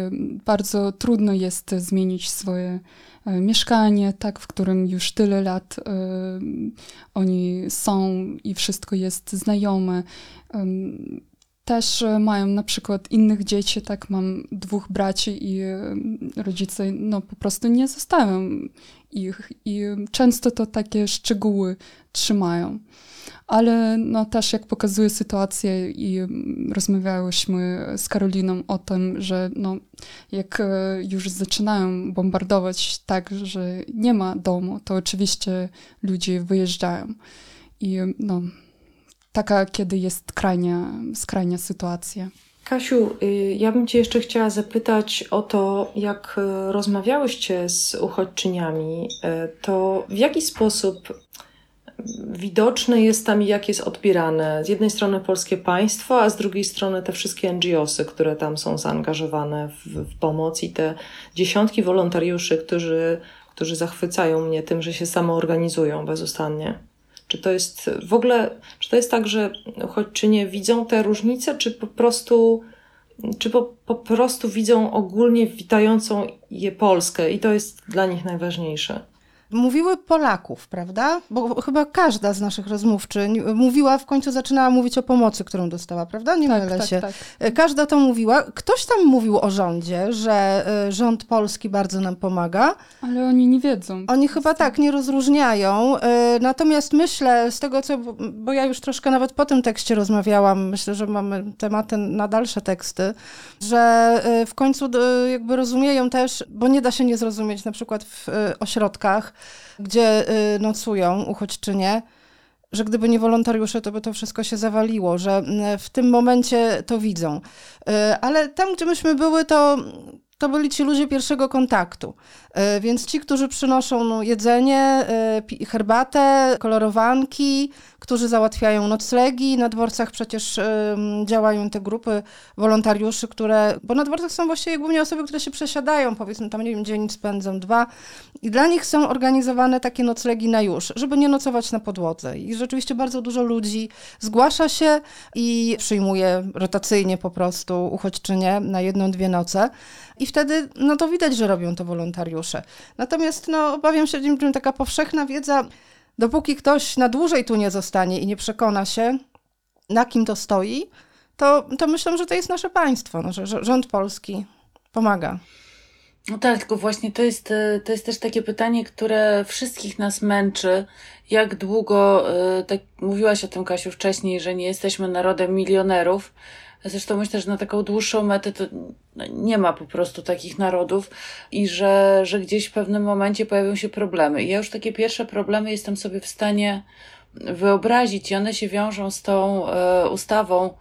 bardzo trudno jest zmienić swoje e, mieszkanie, tak, w którym już tyle lat e, oni są i wszystko jest znajome. E, też mają na przykład innych dzieci, tak, mam dwóch braci i rodzice, no po prostu nie zostawią ich i często to takie szczegóły trzymają ale no też jak pokazuje sytuację i rozmawiałyśmy z Karoliną o tym, że no, jak e, już zaczynają bombardować tak, że nie ma domu, to oczywiście ludzie wyjeżdżają. I no, taka, kiedy jest krajnia, skrajnia sytuacja. Kasiu, y, ja bym Cię jeszcze chciała zapytać o to, jak e, rozmawiałyście z uchodźczyniami, e, to w jaki sposób widoczne jest tam, jak jest odbierane z jednej strony polskie państwo, a z drugiej strony te wszystkie NGOsy, które tam są zaangażowane w, w pomoc i te dziesiątki wolontariuszy, którzy, którzy zachwycają mnie tym, że się samoorganizują bezustannie. Czy to jest w ogóle, czy to jest tak, że uchodźczynie widzą te różnice, czy po prostu, czy po, po prostu widzą ogólnie witającą je Polskę i to jest dla nich najważniejsze? Mówiły Polaków, prawda? Bo chyba każda z naszych rozmówczyń mówiła, w końcu zaczynała mówić o pomocy, którą dostała, prawda? Nie tak, mylę tak, się. Tak. E, każda to mówiła. Ktoś tam mówił o rządzie, że e, rząd polski bardzo nam pomaga. Ale oni nie wiedzą. Oni chyba tak, nie rozróżniają. E, natomiast myślę, z tego co, bo ja już troszkę nawet po tym tekście rozmawiałam, myślę, że mamy tematy na dalsze teksty, że w końcu jakby rozumieją też, bo nie da się nie zrozumieć na przykład w ośrodkach, gdzie y, nocują uchodźczynie, że gdyby nie wolontariusze, to by to wszystko się zawaliło, że y, w tym momencie to widzą. Y, ale tam, gdzie myśmy były, to to byli ci ludzie pierwszego kontaktu. Więc ci, którzy przynoszą no, jedzenie, herbatę, kolorowanki, którzy załatwiają noclegi. Na dworcach przecież działają te grupy wolontariuszy, które, bo na dworcach są właściwie głównie osoby, które się przesiadają, powiedzmy tam, nie wiem, dzień spędzą, dwa. I dla nich są organizowane takie noclegi na już, żeby nie nocować na podłodze. I rzeczywiście bardzo dużo ludzi zgłasza się i przyjmuje rotacyjnie po prostu uchodźczynie na jedną, dwie noce. I wtedy, no to widać, że robią to wolontariusze. Natomiast, no, obawiam się, że taka powszechna wiedza dopóki ktoś na dłużej tu nie zostanie i nie przekona się, na kim to stoi, to, to myślę, że to jest nasze państwo, no, że, że rząd polski pomaga. No tak, tylko właśnie to jest, e, to jest też takie pytanie, które wszystkich nas męczy. Jak długo, e, tak mówiłaś o tym Kasiu wcześniej, że nie jesteśmy narodem milionerów, Zresztą myślę, że na taką dłuższą metę to nie ma po prostu takich narodów i że, że gdzieś w pewnym momencie pojawią się problemy. I ja już takie pierwsze problemy jestem sobie w stanie wyobrazić i one się wiążą z tą e, ustawą,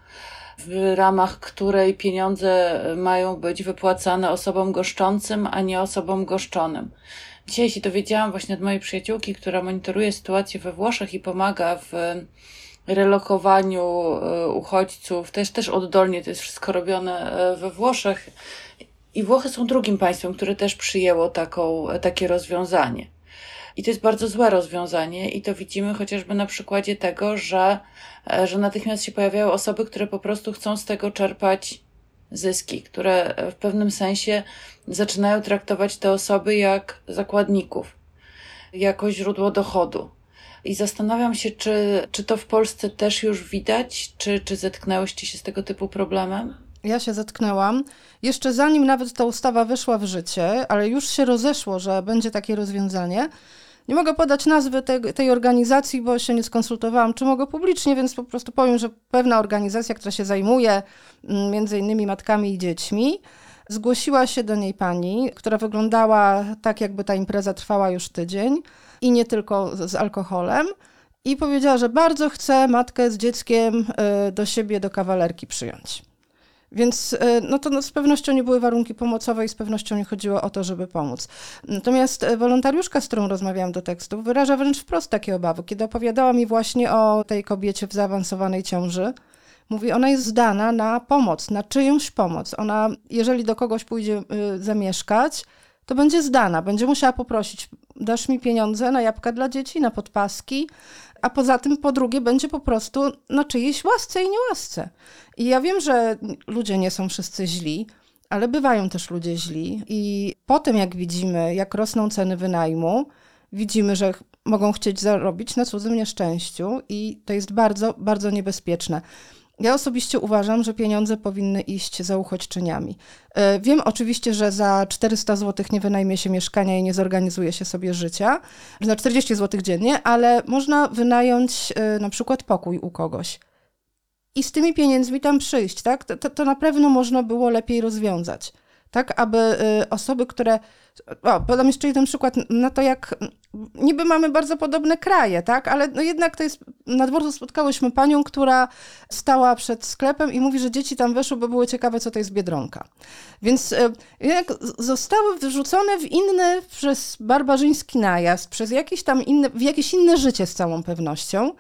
w ramach której pieniądze mają być wypłacane osobom goszczącym, a nie osobom goszczonym. Dzisiaj się dowiedziałam właśnie od mojej przyjaciółki, która monitoruje sytuację we Włoszech i pomaga w relokowaniu e, uchodźców, też, też oddolnie to jest wszystko robione e, we Włoszech. I Włochy są drugim państwem, które też przyjęło taką, takie rozwiązanie. I to jest bardzo złe rozwiązanie, i to widzimy chociażby na przykładzie tego, że, e, że natychmiast się pojawiają osoby, które po prostu chcą z tego czerpać zyski, które w pewnym sensie zaczynają traktować te osoby jak zakładników, jako źródło dochodu. I zastanawiam się, czy, czy to w Polsce też już widać, czy, czy zetknęłyście się z tego typu problemem? Ja się zetknęłam. Jeszcze zanim nawet ta ustawa wyszła w życie, ale już się rozeszło, że będzie takie rozwiązanie. Nie mogę podać nazwy te, tej organizacji, bo się nie skonsultowałam, czy mogę publicznie, więc po prostu powiem, że pewna organizacja, która się zajmuje mm, między innymi matkami i dziećmi, zgłosiła się do niej pani, która wyglądała tak, jakby ta impreza trwała już tydzień i nie tylko z, alkoholem. I powiedziała, że bardzo chce matkę z dzieckiem y, do siebie, do kawalerki przyjąć. Więc e, no to no, z pewnością nie były warunki pomocowe i z pewnością nie chodziło o to, żeby pomóc. Natomiast e, wolontariuszka, z którą rozmawiałam do tekstu, wyraża wręcz wprost takie obawy. Kiedy opowiadała mi właśnie o tej kobiecie w zaawansowanej ciąży, mówi, ona jest zdana na pomoc, na czyjąś pomoc. Ona, jeżeli do kogoś pójdzie y, zamieszkać, to będzie zdana, będzie musiała poprosić, dasz mi pieniądze na jabłka dla dzieci, na podpaski, a poza tym po drugie będzie po prostu na czyjejś łasce i niełasce. I ja wiem, że ludzie nie są wszyscy źli, ale bywają też ludzie źli i po tym jak widzimy, jak rosną ceny wynajmu, widzimy, że mogą chcieć zarobić na cudzym nieszczęściu i to jest bardzo, bardzo niebezpieczne. Ja osobiście uważam, że pieniądze powinny iść za uchodźczyniami. E, wiem oczywiście, że za 400 zł nie wynajmie się mieszkania i nie zorganizuje się sobie życia, za 40 zł dziennie, ale można wynająć e, na przykład pokój u kogoś. I z tymi pieniędzmi tam przyjść, tak? To, to na pewno można było lepiej rozwiązać tak, aby y, osoby, które. O, podam jeszcze jeden przykład na to, jak niby mamy bardzo podobne kraje, tak, ale no jednak to jest. Na dworcu spotkałyśmy panią, która stała przed sklepem i mówi, że dzieci tam weszły, bo były ciekawe, co to jest biedronka. Więc y, jak zostały wyrzucone w inny, przez barbarzyński najazd, przez jakieś tam inne, w jakieś inne życie z całą pewnością.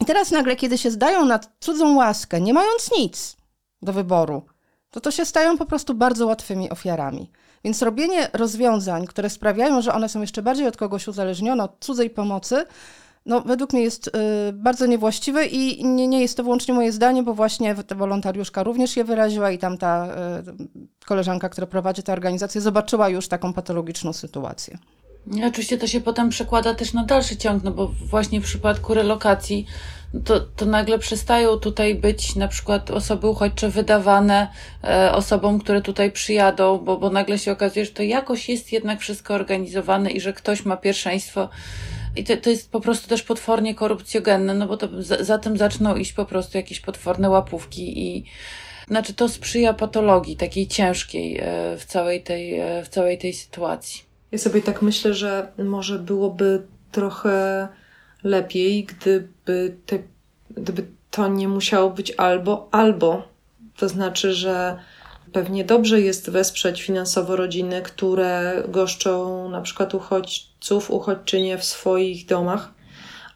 I teraz nagle, kiedy się zdają na cudzą łaskę, nie mając nic do wyboru, to to się stają po prostu bardzo łatwymi ofiarami. Więc robienie rozwiązań, które sprawiają, że one są jeszcze bardziej od kogoś uzależnione, od cudzej pomocy, no, według mnie jest y, bardzo niewłaściwe i nie, nie jest to wyłącznie moje zdanie, bo właśnie ta wolontariuszka również je wyraziła i tam ta y, koleżanka, która prowadzi tę organizację, zobaczyła już taką patologiczną sytuację. Oczywiście to się potem przekłada też na dalszy ciąg, no bo właśnie w przypadku relokacji to, to nagle przestają tutaj być na przykład osoby uchodźcze wydawane e, osobom, które tutaj przyjadą, bo, bo nagle się okazuje, że to jakoś jest jednak wszystko organizowane i że ktoś ma pierwszeństwo. I to, to jest po prostu też potwornie korupcjogenne, no bo to za, za tym zaczną iść po prostu jakieś potworne łapówki i znaczy to sprzyja patologii takiej ciężkiej e, w całej tej, e, w całej tej sytuacji. Ja sobie tak myślę, że może byłoby trochę lepiej, gdyby, te, gdyby to nie musiało być albo, albo. To znaczy, że pewnie dobrze jest wesprzeć finansowo rodziny, które goszczą na przykład uchodźców, uchodźczynie w swoich domach,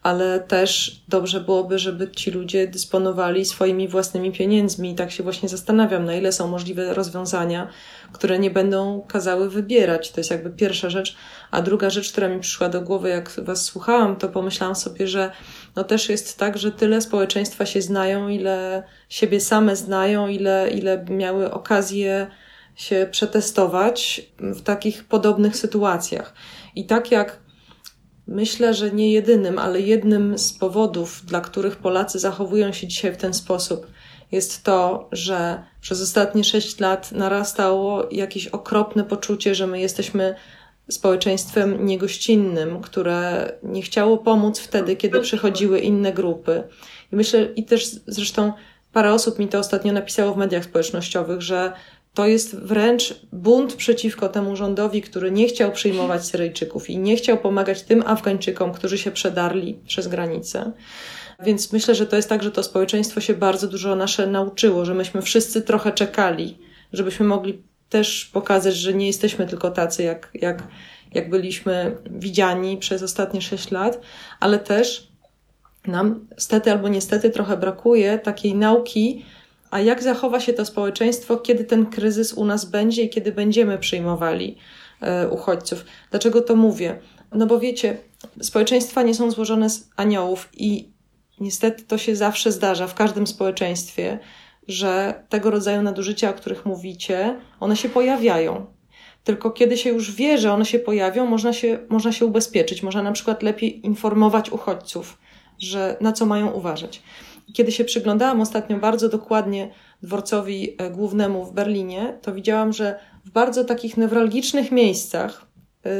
ale też dobrze byłoby, żeby ci ludzie dysponowali swoimi własnymi pieniędzmi. I tak się właśnie zastanawiam, na ile są możliwe rozwiązania, które nie będą kazały wybierać. To jest jakby pierwsza rzecz. A druga rzecz, która mi przyszła do głowy, jak Was słuchałam, to pomyślałam sobie, że no też jest tak, że tyle społeczeństwa się znają, ile siebie same znają, ile, ile miały okazję się przetestować w takich podobnych sytuacjach. I tak jak Myślę, że nie jedynym, ale jednym z powodów, dla których Polacy zachowują się dzisiaj w ten sposób, jest to, że przez ostatnie sześć lat narastało jakieś okropne poczucie, że my jesteśmy społeczeństwem niegościnnym, które nie chciało pomóc wtedy, kiedy przychodziły inne grupy. I myślę, i też zresztą parę osób mi to ostatnio napisało w mediach społecznościowych, że to jest wręcz bunt przeciwko temu rządowi, który nie chciał przyjmować Syryjczyków i nie chciał pomagać tym Afgańczykom, którzy się przedarli przez granicę. Więc myślę, że to jest tak, że to społeczeństwo się bardzo dużo nasze nauczyło, że myśmy wszyscy trochę czekali, żebyśmy mogli też pokazać, że nie jesteśmy tylko tacy, jak, jak, jak byliśmy widziani przez ostatnie sześć lat, ale też nam stety albo niestety trochę brakuje takiej nauki, a jak zachowa się to społeczeństwo, kiedy ten kryzys u nas będzie i kiedy będziemy przyjmowali e, uchodźców. Dlaczego to mówię? No bo wiecie, społeczeństwa nie są złożone z aniołów i niestety to się zawsze zdarza w każdym społeczeństwie, że tego rodzaju nadużycia, o których mówicie, one się pojawiają. Tylko kiedy się już wie, że one się pojawią, można się, można się ubezpieczyć. Można na przykład lepiej informować uchodźców, że na co mają uważać. Kiedy się przyglądałam ostatnio bardzo dokładnie dworcowi e, głównemu w Berlinie, to widziałam, że w bardzo takich newralgicznych miejscach, e,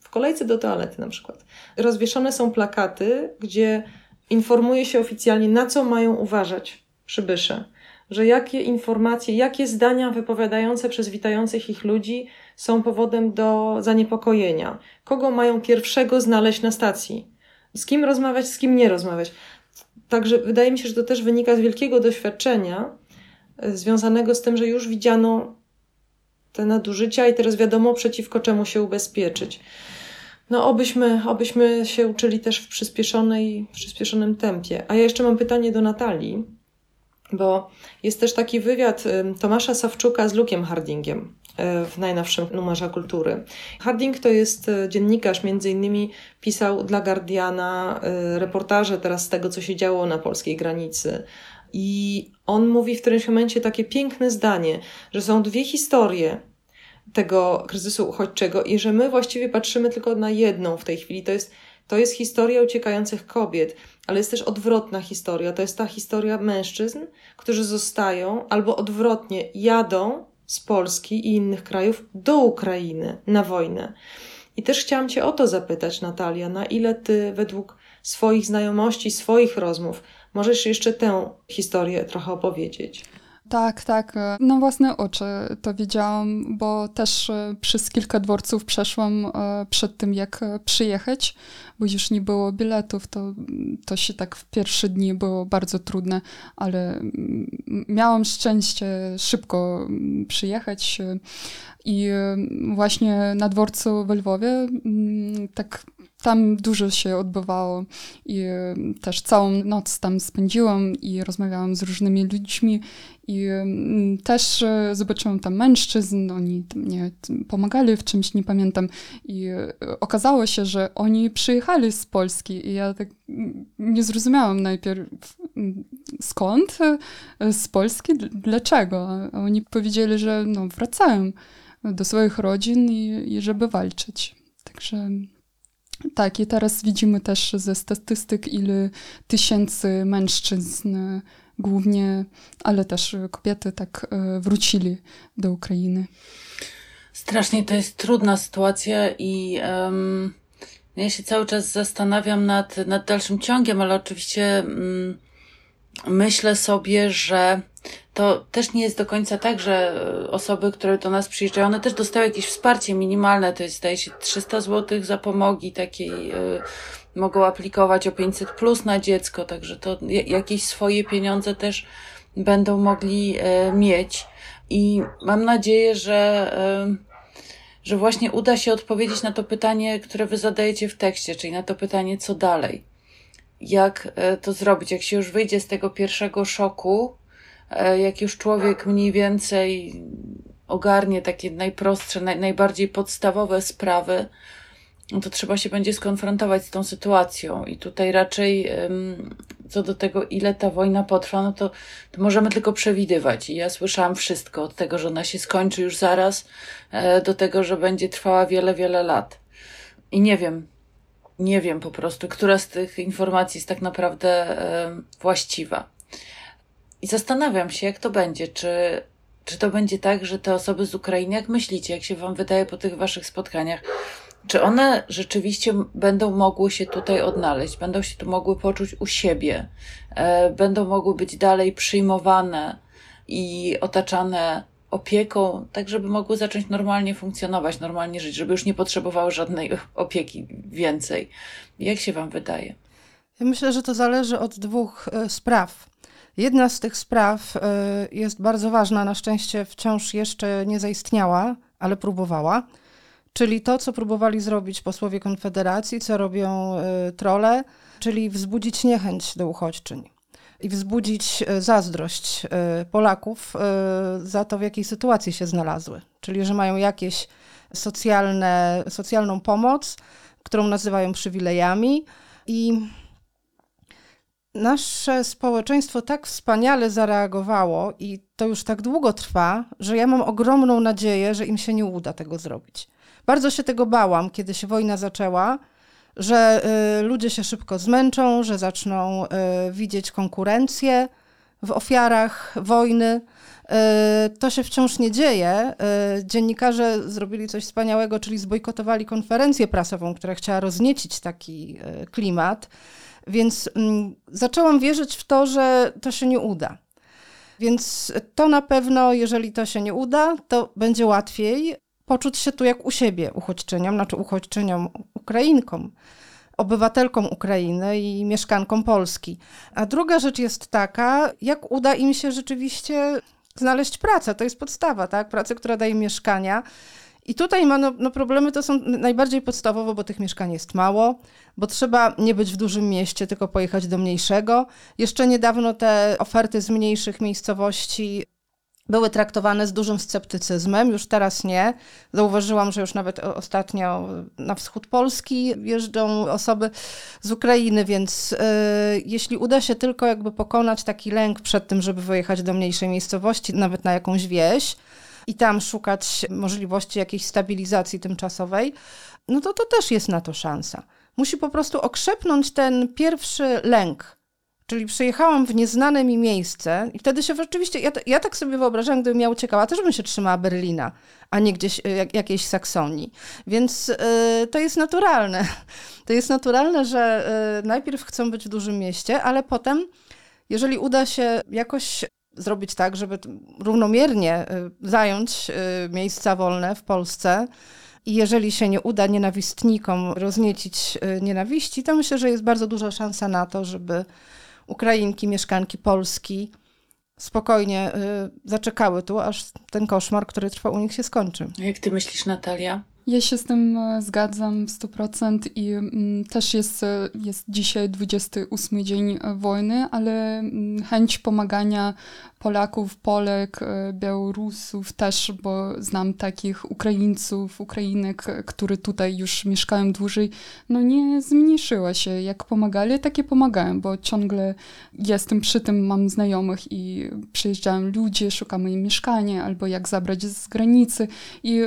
w kolejce do toalety na przykład, rozwieszone są plakaty, gdzie informuje się oficjalnie, na co mają uważać przybysze że jakie informacje, jakie zdania wypowiadające przez witających ich ludzi są powodem do zaniepokojenia. Kogo mają pierwszego znaleźć na stacji? Z kim rozmawiać, z kim nie rozmawiać. Także wydaje mi się, że to też wynika z wielkiego doświadczenia e, związanego z tym, że już widziano te nadużycia i teraz wiadomo przeciwko czemu się ubezpieczyć. No, obyśmy, obyśmy się uczyli też w przyspieszonej, przyspieszonym tempie. A ja jeszcze mam pytanie do Natalii, bo jest też taki wywiad Tomasza Sawczuka z Lukiem Hardingiem e, w najnowszym numerze kultury. Harding to jest e, dziennikarz, między innymi pisał dla Guardiana e, reportaże teraz z tego, co się działo na polskiej granicy. I on mówi w którymś momencie takie piękne zdanie, że są dwie historie tego kryzysu uchodźczego i że my właściwie patrzymy tylko na jedną w tej chwili. To jest, to jest historia uciekających kobiet, ale jest też odwrotna historia. To jest ta historia mężczyzn, którzy zostają albo odwrotnie jadą z Polski i innych krajów do Ukrainy na wojnę. I też chciałam Cię o to zapytać, Natalia, na ile Ty według swoich znajomości, swoich rozmów możesz jeszcze tę historię trochę opowiedzieć? Tak, tak. Na własne oczy to widziałam, bo też e, przez kilka dworców przeszłam e, przed tym, jak e, przyjechać, bo już nie było biletów. To, to się tak w pierwsze dni było bardzo trudne, ale miałam szczęście szybko przyjechać i właśnie na dworcu w Lwowie mm, tak tam dużo się odbywało i też całą noc tam spędziłam i rozmawiałam z różnymi ludźmi i mm, też zobaczyłam tam mężczyzn, oni mnie pomagali w czymś, nie pamiętam. I okazało się, że oni przyjechali z Polski i ja tak nie zrozumiałam najpierw mm, skąd e, z Polski, dlaczego. A oni powiedzieli, że no, wracają do swoich rodzin i, i żeby walczyć. Także tak, i teraz widzimy też ze statystyk, ile tysięcy mężczyzn, głównie, ale też kobiety, tak e, wrócili do Ukrainy. Strasznie to jest trudna sytuacja i um, ja się cały czas zastanawiam nad, nad dalszym ciągiem, ale oczywiście um, myślę sobie, że to też nie jest do końca tak, że osoby, które do nas przyjeżdżają, one też dostają jakieś wsparcie minimalne, to jest zdaje się 300 zł za pomogi takiej, y, mogą aplikować o 500 plus na dziecko, także to jakieś swoje pieniądze też będą mogli y, mieć. I mam nadzieję, że, y, że właśnie uda się odpowiedzieć na to pytanie, które wy zadajecie w tekście, czyli na to pytanie, co dalej. Jak to zrobić? Jak się już wyjdzie z tego pierwszego szoku, E, jak już człowiek mniej więcej ogarnie takie najprostsze, naj, najbardziej podstawowe sprawy, no to trzeba się będzie skonfrontować z tą sytuacją. I tutaj raczej co do tego, ile ta wojna potrwa, no to, to możemy tylko przewidywać. I ja słyszałam wszystko od tego, że ona się skończy już zaraz, e, do tego, że będzie trwała wiele, wiele lat. I nie wiem, nie wiem po prostu, która z tych informacji jest tak naprawdę właściwa. I zastanawiam się, jak to będzie. Czy, czy to będzie tak, że te osoby z Ukrainy, jak myślicie, jak się Wam wydaje po tych Waszych spotkaniach, czy one rzeczywiście będą mogły się tutaj odnaleźć, będą się tu mogły poczuć u siebie, e, będą mogły być dalej przyjmowane i otaczane opieką, tak żeby mogły zacząć normalnie funkcjonować, normalnie żyć, żeby już nie potrzebowały żadnej opieki więcej. Jak się Wam wydaje? Ja myślę, że to zależy od dwóch e, spraw. Jedna z tych spraw y, jest bardzo ważna, na szczęście wciąż jeszcze nie zaistniała, ale próbowała. Czyli to, co próbowali zrobić posłowie Konfederacji, co robią y, trole, czyli wzbudzić niechęć do uchodźczyń i wzbudzić y, zazdrość Polaków za to, w jakiej sytuacji się znalazły. Czyli, że mają jakieś socjalne, socjalną pomoc, którą nazywają przywilejami i nasze społeczeństwo tak wspaniale zareagowało i to już tak długo trwa, że ja mam ogromną nadzieję, że im się nie uda tego zrobić. Bardzo się tego bałam, kiedy się wojna zaczęła, że y, ludzie się szybko zmęczą, że zaczną y, widzieć konkurencję w ofiarach wojny. Y, to się wciąż nie dzieje. Y, dziennikarze zrobili coś wspaniałego, czyli zbojkotowali konferencję prasową, która chciała rozniecić taki y, klimat. Więc mm, zaczęłam wierzyć w to, że to się nie uda. Więc to na pewno, jeżeli to się nie uda, to będzie łatwiej poczuć się tu jak u siebie uchodźczyniom, znaczy uchodźczyniom Ukrainkom, obywatelkom Ukrainy i mieszkankom Polski. A druga rzecz jest taka, jak uda im się rzeczywiście znaleźć pracę. To jest podstawa, tak? Pracę, która daje mieszkania. I tutaj ma, no, no, problemy to są najbardziej podstawowo, bo tych mieszkań jest mało, bo trzeba nie być w dużym mieście, tylko pojechać do mniejszego. Jeszcze niedawno te oferty z mniejszych miejscowości były traktowane z dużym sceptycyzmem, już teraz nie. Zauważyłam, że już nawet ostatnio na wschód Polski jeżdżą osoby z Ukrainy, więc y, jeśli uda się tylko jakby pokonać taki lęk przed tym, żeby wyjechać do mniejszej miejscowości, nawet na jakąś wieś i tam szukać możliwości jakiejś stabilizacji tymczasowej, no to to też jest na to szansa. Musi po prostu okrzepnąć ten pierwszy lęk, Czyli przyjechałam w nieznane mi miejsce i wtedy się rzeczywiście, ja, ja tak sobie wyobrażam, gdybym ja uciekała, też bym się trzymała Berlina, a nie gdzieś y, jak, jakiejś Saksonii. Więc y, to jest naturalne. *laughs* To jest naturalne, że y, najpierw chcą być w dużym mieście, ale potem, jeżeli uda się jakoś zrobić tak, żeby równomiernie zająć miejsca wolne w Polsce, i jeżeli się nie uda nienawistnikom rozniecić nienawiści, to myślę, że jest bardzo duża szansa na to, żeby Ukrainki, mieszkanki Polski spokojnie y, zaczekały tu, aż ten koszmar, który trwa u nich, się skończy. Jak ty myślisz, Natalia? Ja się z tym e, zgadzam w 100% i mm, też jest, e, jest dzisiaj 28 dzień e, wojny, ale mm, chęć pomagania Polaków, Polek, Białorusów też, bo znam takich Ukraińców, Ukrainek, które tutaj już mieszkają dłużej, no nie zmniejszyła się. Jak pomagali, takie pomagają, bo ciągle jestem przy tym, mam znajomych i przyjeżdżają ludzie, szukamy im mieszkania albo jak zabrać z granicy i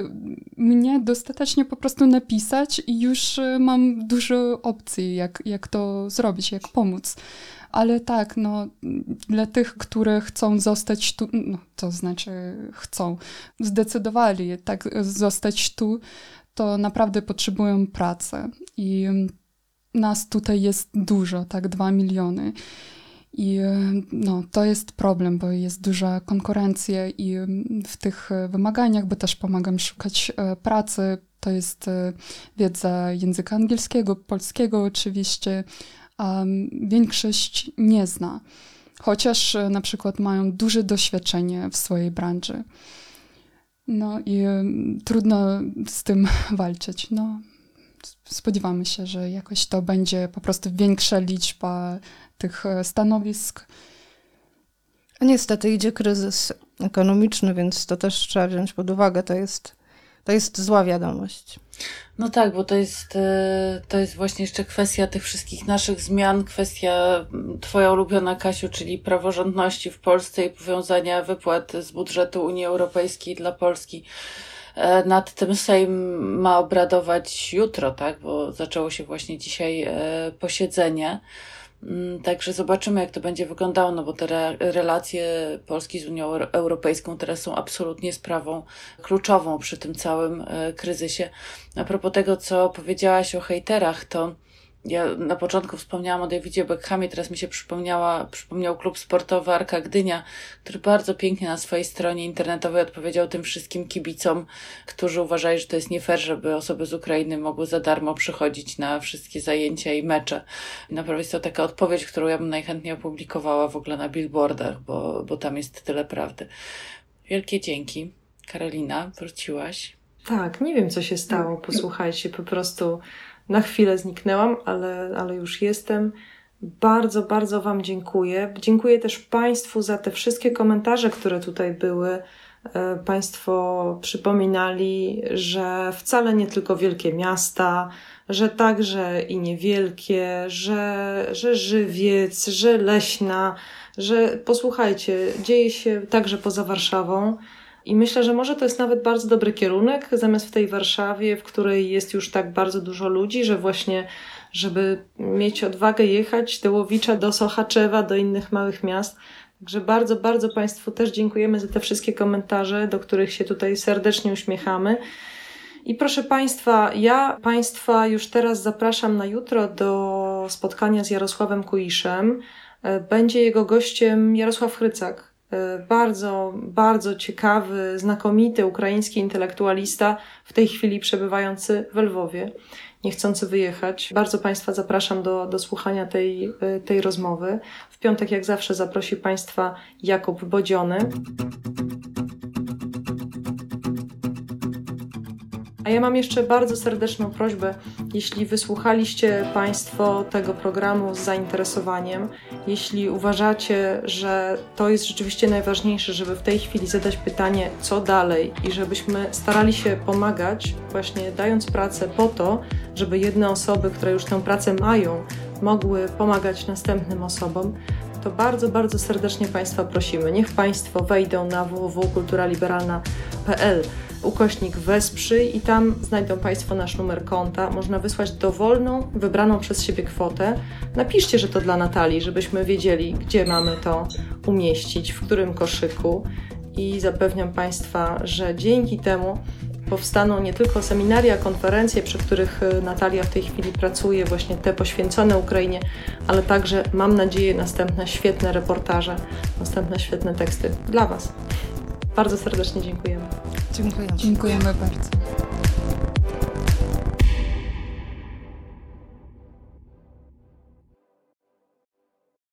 mnie dostaje dostatecznie po prostu napisać i już e, mam dużo opcji, jak, jak to zrobić, jak pomóc. Ale tak, no, dla tych, które chcą zostać tu, no, to znaczy chcą, zdecydowali tak zostać tu, to naprawdę potrzebują pracy. I nas tutaj jest dużo, tak, dwa miliony. I no, to jest problem, bo jest duża konkurencja i w tych wymaganiach, bo też pomagam szukać e, pracy. To jest e, wiedza języka angielskiego, polskiego oczywiście, a większość nie zna. Chociaż e, na przykład mają duże doświadczenie w swojej branży. No i trudno z tym *laughs* walczyć. No, spodziewamy się, że jakoś to będzie po prostu większa liczba tych e, stanowisk. Niestety idzie kryzys ekonomiczny, więc to też trzeba wziąć pod uwagę. To jest, to jest zła wiadomość. No tak, bo to jest, e, to jest właśnie jeszcze kwestia tych wszystkich naszych zmian, kwestia Twoja ulubiona, Kasiu, czyli praworządności w Polsce i powiązania wypłat z budżetu Unii Europejskiej dla Polski. E, nad tym Sejm ma obradować jutro, tak? Bo zaczęło się właśnie dzisiaj posiedzenie. Mm, także zobaczymy, jak to będzie wyglądało, no bo te re relacje Polski z Unią Europejską teraz są absolutnie sprawą kluczową przy tym całym e, kryzysie. A propos tego, co powiedziałaś o hejterach, to ja na początku wspomniałam o Davidzie Beckhamie, teraz mi się przypomniała, przypomniał klub sportowy Arka Gdynia, który bardzo pięknie na swojej stronie internetowej odpowiedział tym wszystkim kibicom, którzy uważają, że to jest nie fair, żeby osoby z Ukrainy mogły za darmo przychodzić na wszystkie zajęcia i mecze. I naprawdę jest to taka odpowiedź, którą ja bym najchętniej opublikowała w ogóle na billboardach, bo, bo tam jest tyle prawdy. Wielkie dzięki. Karolina, wróciłaś. Tak, nie wiem co się stało. Posłuchajcie, po prostu na chwilę zniknęłam, ale, ale już jestem. Bardzo, bardzo Wam dziękuję. Dziękuję też Państwu za te wszystkie komentarze, które tutaj były. E, państwo przypominali, że wcale nie tylko wielkie miasta, że także i niewielkie, że, że żywiec, że leśna, że posłuchajcie, dzieje się także poza Warszawą. I myślę, że może to jest nawet bardzo dobry kierunek, zamiast w tej Warszawie, w której jest już tak bardzo dużo ludzi, że właśnie, żeby mieć odwagę jechać do Łowicza, do Sochaczewa, do innych małych miast. Także bardzo, bardzo Państwu też dziękujemy za te wszystkie komentarze, do których się tutaj serdecznie uśmiechamy. I proszę Państwa, ja Państwa już teraz zapraszam na jutro do spotkania z Jarosławem Kuiszem. Będzie jego gościem Jarosław Chrycak, bardzo, bardzo ciekawy, znakomity ukraiński intelektualista, w tej chwili przebywający w Lwowie, niechcący wyjechać. Bardzo Państwa zapraszam do, do słuchania tej, tej rozmowy. W piątek, jak zawsze, zaprosi Państwa Jakub Bodziony. A ja mam jeszcze bardzo serdeczną prośbę, jeśli wysłuchaliście Państwo tego programu z zainteresowaniem, jeśli uważacie, że to jest rzeczywiście najważniejsze, żeby w tej chwili zadać pytanie, co dalej, i żebyśmy starali się pomagać, właśnie dając pracę po to, żeby jedne osoby, które już tę pracę mają, mogły pomagać następnym osobom, to bardzo, bardzo serdecznie Państwa prosimy. Niech Państwo wejdą na www.kulturaliberalna.pl ukośnik wesprzyj i tam znajdą Państwo nasz numer konta. Można wysłać dowolną, wybraną przez siebie kwotę. Napiszcie, że to dla Natalii, żebyśmy wiedzieli, gdzie mamy to umieścić, w którym koszyku. I zapewniam Państwa, że dzięki temu powstaną nie tylko seminaria, konferencje, przy których y, Natalia w tej chwili pracuje, właśnie te poświęcone Ukrainie, ale także mam nadzieję następne świetne reportaże, następne świetne teksty dla Was. Bardzo serdecznie dziękujemy. Dziękujemy. Dziękujemy bardzo.